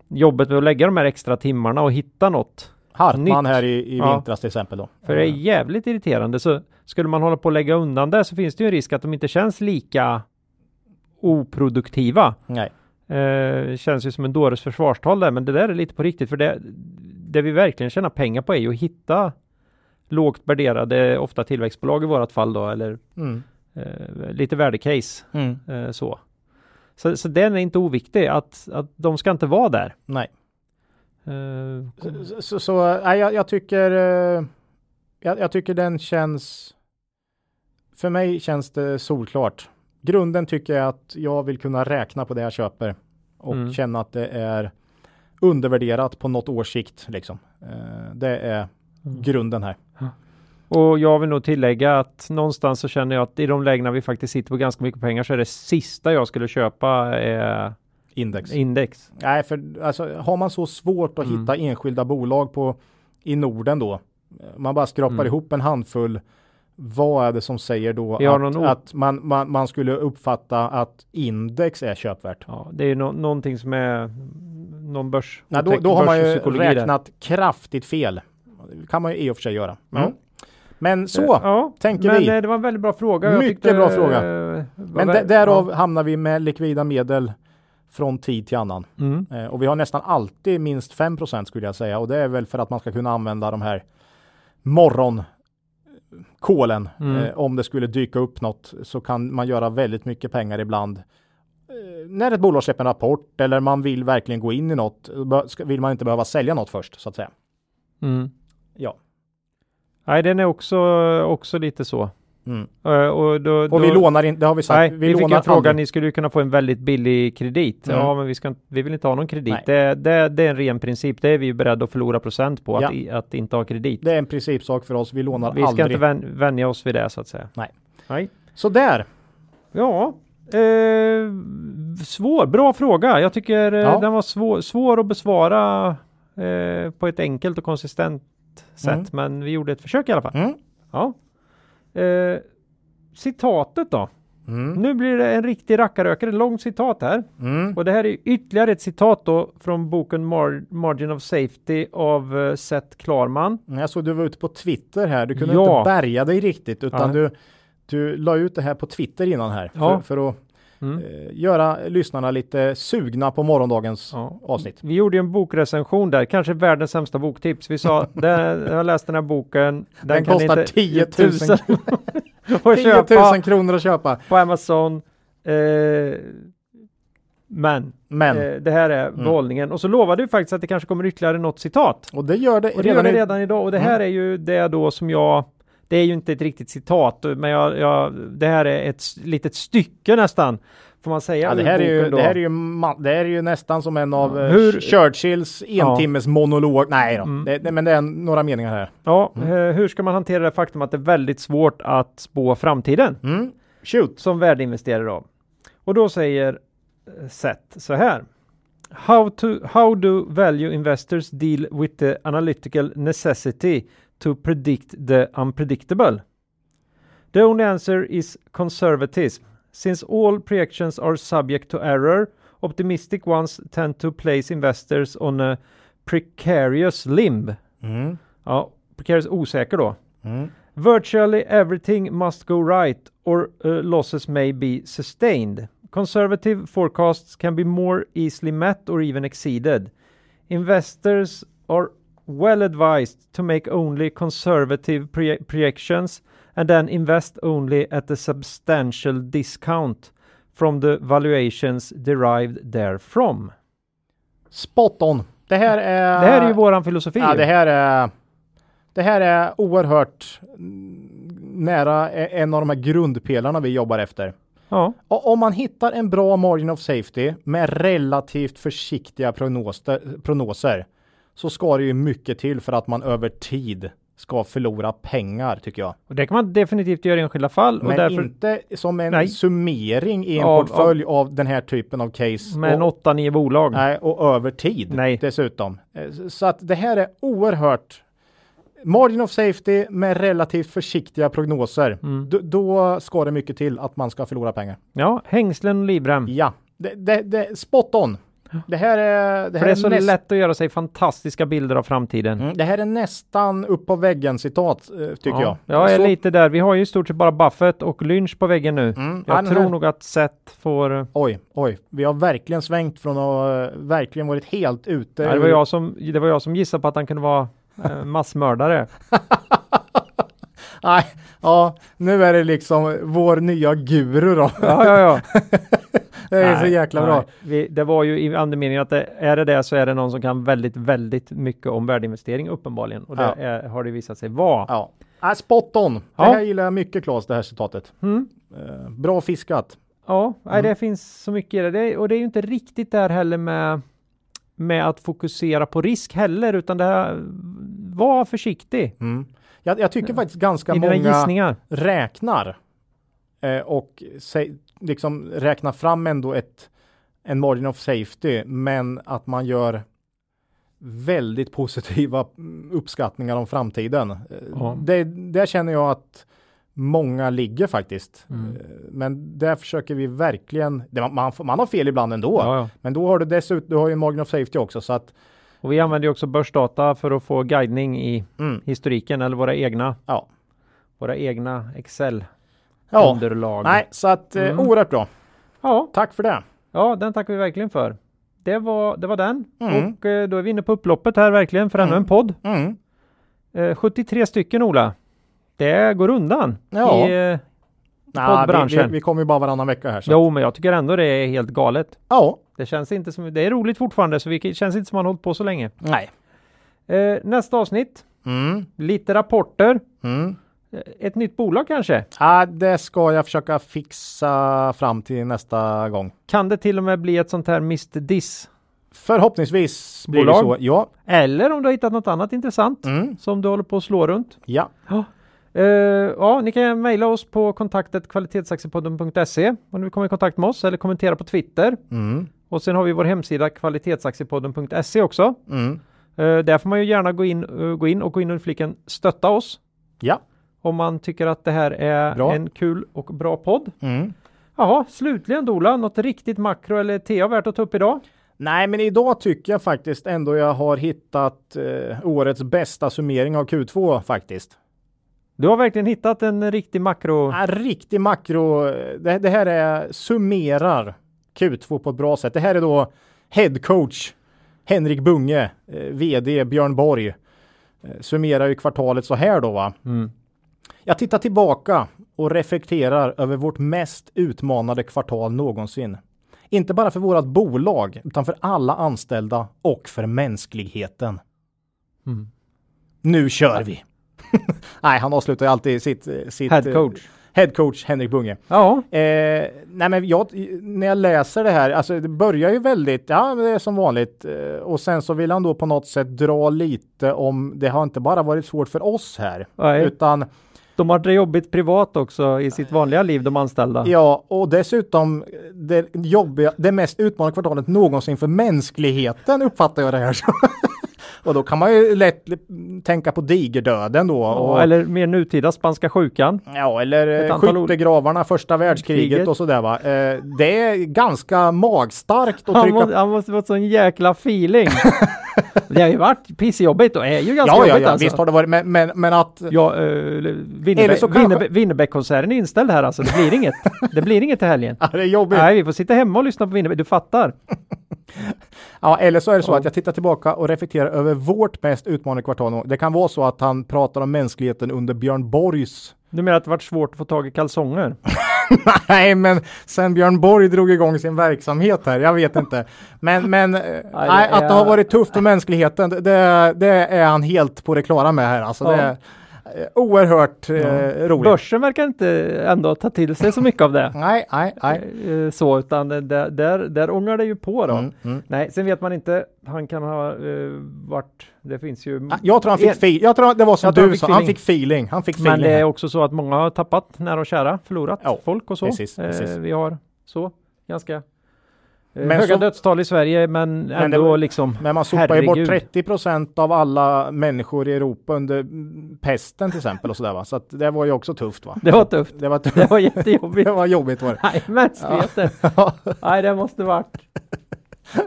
jobbet med att lägga de här extra timmarna och hitta något. Hartman Nytt. här i, i Ja. vintras till exempel då. För det är Eh, jävligt irriterande. Så skulle man hålla på att lägga undan det så finns det ju en risk att de inte känns lika oproduktiva. Nej. Eh, känns ju som en dåres försvarstal där, men det där är lite på riktigt. För det, det vi verkligen tjänar pengar på är ju att hitta lågt värderade, ofta tillväxtbolag i vårat fall då, eller Mm. eh, lite värdecase. Mm. Eh, så. så. Så den är inte oviktig, att, att de ska inte vara där. Nej. Eh, Så, så, så nej, jag, jag tycker eh, jag, jag tycker den känns för mig känns det solklart. Grunden tycker jag att jag vill kunna räkna på det jag köper och Mm. känna att det är undervärderat på något års sikt. Liksom. Eh, det är Mm. grunden här. Och jag vill nog tillägga att någonstans så känner jag att i de lägena vi faktiskt sitter på ganska mycket pengar så är det sista jag skulle köpa är Index. index. Nej, för alltså, har man så svårt att Mm. hitta enskilda bolag på i Norden då, man bara skrapar Mm. ihop en handfull, vad är det som säger då att, att man, man, man skulle uppfatta att index är köpvärt? Ja, det är ju nå- någonting som är någon börs. Nej, då, då har man ju börspsykologi där. räknat kraftigt fel. Det kan man ju i och för sig göra. Mm. Ja. Men så, ja, tänker men vi. eh, det var en väldigt bra fråga. Mycket bra fråga. eh, men därav ja. hamnar vi med likvida medel från tid till annan. Mm. Eh, och vi har nästan alltid minst 5% skulle jag säga och det är väl för att man ska kunna använda de här morgonkolen. Mm. Eh, om det skulle dyka upp något så kan man göra väldigt mycket pengar ibland. Eh, när ett bolag släpper en rapport eller man vill verkligen gå in i något vill man inte behöva sälja något först så att säga. Mm. Ja. Nej, den är också, också lite så. Mm. Eh, och då, Och då, vi lånar in, det har vi sagt. Nej, vi, fick lånar en fråga, aldrig. ni skulle kunna få en väldigt billig kredit. Mm. Ja, men vi, ska, inte- vi vill inte ha någon kredit. Det, det, det är en ren princip. Det är vi ju beredda att förlora procent på, Ja. att, i, att inte ha kredit. Det är en principsak för oss. Vi lånar vi ska aldrig. inte vän, vänja oss vid det så att säga. Nej. Nej. Så där. Ja, eh, svår, bra fråga. Jag tycker eh, Ja. den var svår, svår att besvara eh, på ett enkelt och konsistent sätt. Mm. Men vi gjorde ett försök i alla fall. Mm. Ja. Eh, citatet då? Mm. Nu blir det en riktig rackarökare, långt citat här. Mm. Och det här är ytterligare ett citat då från boken Mar- Margin of Safety av uh, Seth Klarman. Jag såg du var ute på Twitter här. Du kunde Ja. inte bärga dig riktigt utan Ja. du, du la ut det här på Twitter innan här. Ja. För, för att Mm. eh, göra lyssnarna lite sugna på morgondagens Ja. avsnitt. Vi gjorde ju en bokrecension där, kanske världens sämsta boktips. Vi sa, den, jag har läst den här boken. Den, kan kostar inte- 10 000, 10 och 10 köpa 000 kronor att köpa. på Amazon. Eh, men, Men, eh, det här är Mm. behållningen. Och så lovade vi faktiskt att det kanske kommer ytterligare något citat. och det gör det Och det gör det redan idag. Och det här är ju det då som jag det är ju inte ett riktigt citat, men jag, jag, det här är ett litet stycke nästan. Får man säga. Ja, det, här är ju, då. det, här är ju det här är ju nästan som en av Ja, eh, hur- Churchills entimmes monolog. Nej då, Mm. det, det, men det är några meningar här. Ja, eh, hur ska man hantera det faktum att det är väldigt svårt att spå framtiden Mm. Shoot. som värdeinvesterare då? Och då säger eh, Seth så här. How, to, how do value investors deal with the analytical necessity to predict the unpredictable? The only answer is conservatism. Since all projections are subject to error, optimistic ones tend to place investors on a precarious limb. Mm. Ja, precarious osäker då. Mm. Virtually everything must go right or uh, losses may be sustained. Conservative forecasts can be more easily met or even exceeded. Investors are well advised to make only conservative pre- projections and then invest only at a substantial discount from the valuations derived therefrom. Spot on. Det här är... Det här är ju våran filosofi. Ja, det här är... Det här är oerhört nära e- en av de här grundpelarna vi jobbar efter. ja. Och om man hittar en bra margin of safety med relativt försiktiga prognoser, prognoser så ska det ju mycket till för att man över tid ska förlora pengar tycker jag. Och det kan man definitivt göra i enskilda fall. Men därför inte som en Nej. summering i en Av- portfölj av, den här typen av case. med och, 8-9 bolag. nej, och över tid Nej. dessutom. Eh, Så att det här är oerhört Margin of safety med relativt försiktiga prognoser. Mm. Då ska det mycket till att man ska förlora pengar. Ja, hängslen och livrem. Ja, det, det, det, spot on. Det här är, det För här det är så näst- lätt att göra sig fantastiska bilder av framtiden. Mm, det här är nästan upp på väggen citat eh, tycker ja. jag. Jag är Så- lite där. Vi har ju i stort sett bara Buffett och Lynch på väggen nu. Mm, Jag ja, tror här- nog att Seth får... Ja, Oj, oj. Vi har verkligen svängt från att uh, verkligen varit helt ute. det, var jag som, det var jag som gissade på att han kunde vara eh, massmördare. Nej, ja, nu är det liksom vår nya guru då. Ja, ja, ja. det är så Nej, jäkla nej. bra. Vi, det var ju i andemeningen att det, är det det så är det någon som kan väldigt, väldigt mycket om värdeinvestering uppenbarligen. Och det Ja. är, har det visat sig vara. Ja. Nej, spot on. Det Ja. här gillar jag mycket Claes, det här citatet. Mm. Eh, bra fiskat. Ja, nej, Mm. det finns så mycket i det. det. Och det är ju inte riktigt där heller med, med att fokusera på risk heller, utan det här, var försiktig Mm. Jag, jag tycker faktiskt ganska många gissningar. räknar eh, och se, liksom räknar fram ändå ett, en margin of safety, men att man gör väldigt positiva uppskattningar om framtiden. Eh, Ja. Det, där känner jag att många ligger faktiskt. Mm. Eh, Men där försöker vi verkligen, det, man, man, har fel ibland ändå, Ja, ja. men då har du dessutom, du har ju margin of safety också så att Och vi använder ju också börsdata för att få guidning i mm, historiken eller våra egna, ja. våra egna Excel Ja, underlag. nej, så att eh, Mm. oerhört bra. Ja, Tack för det. ja, den tackar vi verkligen för. Det var, det var den. Mm. Och eh, då är vi inne på upploppet här verkligen för ännu Mm. en podd. Mm. Eh, 73 stycken Ola. Det går undan. Ja. I, eh, Nah, vi, vi, vi kommer ju bara varannan vecka här. Så. jo, men jag tycker ändå det är helt galet. Ja. Det känns inte som, det är roligt fortfarande så det känns inte som man hållit på så länge. Nej. Eh, nästa avsnitt, Mm. lite rapporter. Mm. Eh, Ett nytt bolag kanske? Ja, det ska jag försöka fixa fram till nästa gång. Kan det till och med bli ett sånt här Mr. Diss? Förhoppningsvis blir Bolag? det så. Ja. Eller om du har hittat något annat intressant Mm. som du håller på att slå runt. Ja. Eh, ja, ni kan mejla oss på kontaktet kvalitetsaktiepodden.se om ni vill komma i kontakt med oss eller kommentera på Twitter. Mm. Och sen har vi vår hemsida kvalitetsaktiepodden.se också. Mm. Eh, där får man ju gärna gå in, eh, gå in och gå in under fliken stötta oss Ja. Om man tycker att det här är Bra. en kul och bra podd. Mm. Jaha, slutligen Dola, något riktigt makro eller TA värt att ta upp idag? Nej, men idag tycker jag faktiskt ändå jag har hittat eh, årets bästa summering av Q2 faktiskt. Du har verkligen hittat en riktig makro. En riktig makro. Det, det här är summerar Q2 på ett bra sätt. Det här är då head coach Henrik Bunge, eh, vd Björn Borg. Eh, summerar ju kvartalet så här då va. Mm. Jag tittar tillbaka och reflekterar över vårt mest utmanande kvartal någonsin. Inte bara för vårat bolag, utan för alla anställda och för mänskligheten. Mm. Nu kör vi! Nej, han avslutar ju alltid sitt... sitt Head coach. Head coach Henrik Bunge. Ja, Eh, nej men jag, när jag läser det här, alltså det börjar ju väldigt, ja det är som vanligt. Eh, och sen så vill han då på något sätt dra lite om, det har inte bara varit svårt för oss här, Nej. utan de har det jobbigt privat också i sitt vanliga liv, de anställda. ja, och dessutom det jobbiga, det mest utmanande kvartalet någonsin för mänskligheten uppfattar jag det här som. och då kan man ju lätt tänka på digerdöden då. Ja, och, eller mer nutida spanska sjukan. Ja, eller eh, skyttegravarna, första världskriget Kriget. och sådär va. Eh, det är ganska magstarkt att Han trycka måste, han måste vara sån jäkla feeling. det har ju varit pissjobbigt och är ju ganska Ja, ja, jobbigt ja, alltså. visst har det varit, men, men, men att Ja, uh, Eller Winnerbäck, så kanske- Winnerbäck-konserten är inställd här alltså. Det blir inget. Det blir inget till helgen. ja, det är jobbigt. Nej, vi får sitta hemma och lyssna på Winnerbäck. Du fattar. Ja, eller så är det så att jag tittar tillbaka och reflekterar över vårt mest utmanande kvartal. Det kan vara så att han pratar om mänskligheten under Björn Borgs Du menar att det varit svårt att få tag i kalsonger? Nej, men sen Björn Borg drog igång sin verksamhet här, jag vet inte. Men, men eh, nej, att det har varit tufft för mänskligheten, det, det är han helt på det klara med här. Alltså, Ja. det eh, oerhört eh, roligt. Börsen verkar inte ändå ta till sig så mycket av det. Nej, nej, nej. Eh, Så, utan där, där, där ångar det ju på då. Mm, mm. Nej, sen vet man inte. Han kan ha uh, varit, det finns ju. Ah, Jag tror han fick feeling. Jag tror det var som han du fick sa, han feeling. fick feeling. Han fick Men feeling. det är också så att många har tappat nära och kära, förlorat Ja, folk och så. precis, Eh, precis. vi har så ganska eh, Men höga så- dödstal i Sverige, men det ändå var- liksom. Men man sopar ju bort herregud. 30 procent av alla människor i Europa under pesten till exempel och sådär va. Så att det var ju också tufft va. Det var tufft. Det var, tufft. Det var jättejobbigt. det var jobbigt var det. Nej, mänskligheten. Ja. Nej, det måste varit.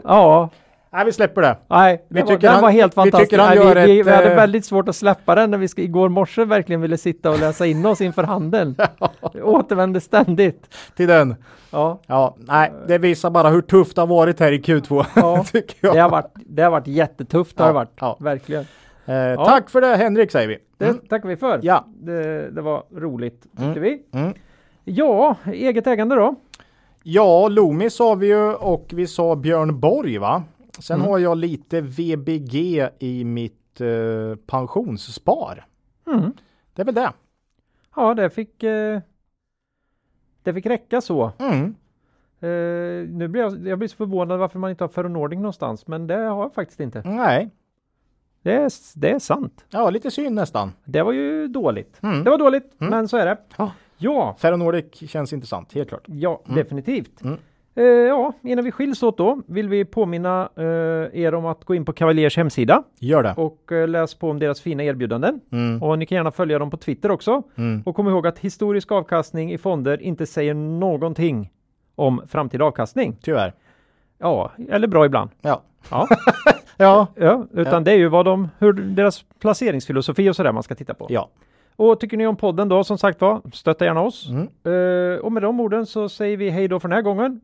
Ja, Nej, vi släpper det. nej, Vi det var, tycker den han- var helt vi fantastisk. han Nej, vi, vi, ett, vi hade eh, väldigt svårt att släppa den när vi igår morse verkligen ville sitta och läsa in oss inför handeln. Det återvände ständigt. Till den. Ja, Ja, nej, det visar bara hur tufft det har varit här i Q2. Ja, det har varit, det har varit jättetufft. Har Ja, det varit. ja. Verkligen. Eh, Tack för det Henrik säger vi. Det tackar vi för. Ja. Det, det var roligt tyckte Mm. vi. Mm. Ja, eget ägande då? Ja, Loomis sa vi ju och vi sa Björn Borg va? Sen Mm. har jag lite VBG i mitt eh, pensionsspar. Mm. Det är väl det. Ja, det fick, eh, det fick räcka så. Mm. Eh, nu blir jag, jag blir så förvånad varför man inte har Ferronordic någonstans, men det har jag faktiskt inte. Nej, Det är, det är sant. ja lite synd nästan. Det var ju dåligt. Mm. Det var dåligt, Mm. men så är det. Ja. Ja, Ferronordic känns intressant, helt klart. ja Mm. definitivt. Eh, ja, innan vi skiljs åt då vill vi påminna eh, er om att gå in på Cavaliers hemsida Gör det. och eh, läs på om deras fina erbjudanden. Mm. Och ni kan gärna följa dem på Twitter också. Mm. Och kom ihåg att historisk avkastning i fonder inte säger någonting om framtida avkastning. Tyvärr. Ja, eller bra ibland. Ja. Ja, Ja. ja utan Ja. det är ju vad de, hur deras placeringsfilosofi och sådär man ska titta på. Ja. Och tycker ni om podden då, som sagt var, stötta gärna oss. Mm. Eh, och med de orden så säger vi hej då för den här gången.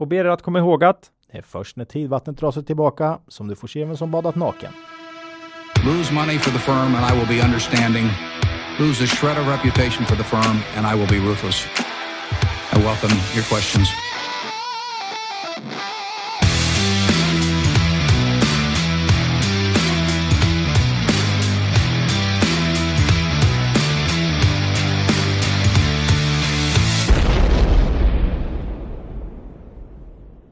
Och ber er att komma ihåg att Det är först när tidvattnet drar sig tillbaka som du får se vem som badat naken. Lose money for the firm and I will be understanding. Lose a shred of reputation for the firm and I will be ruthless. I welcome your questions.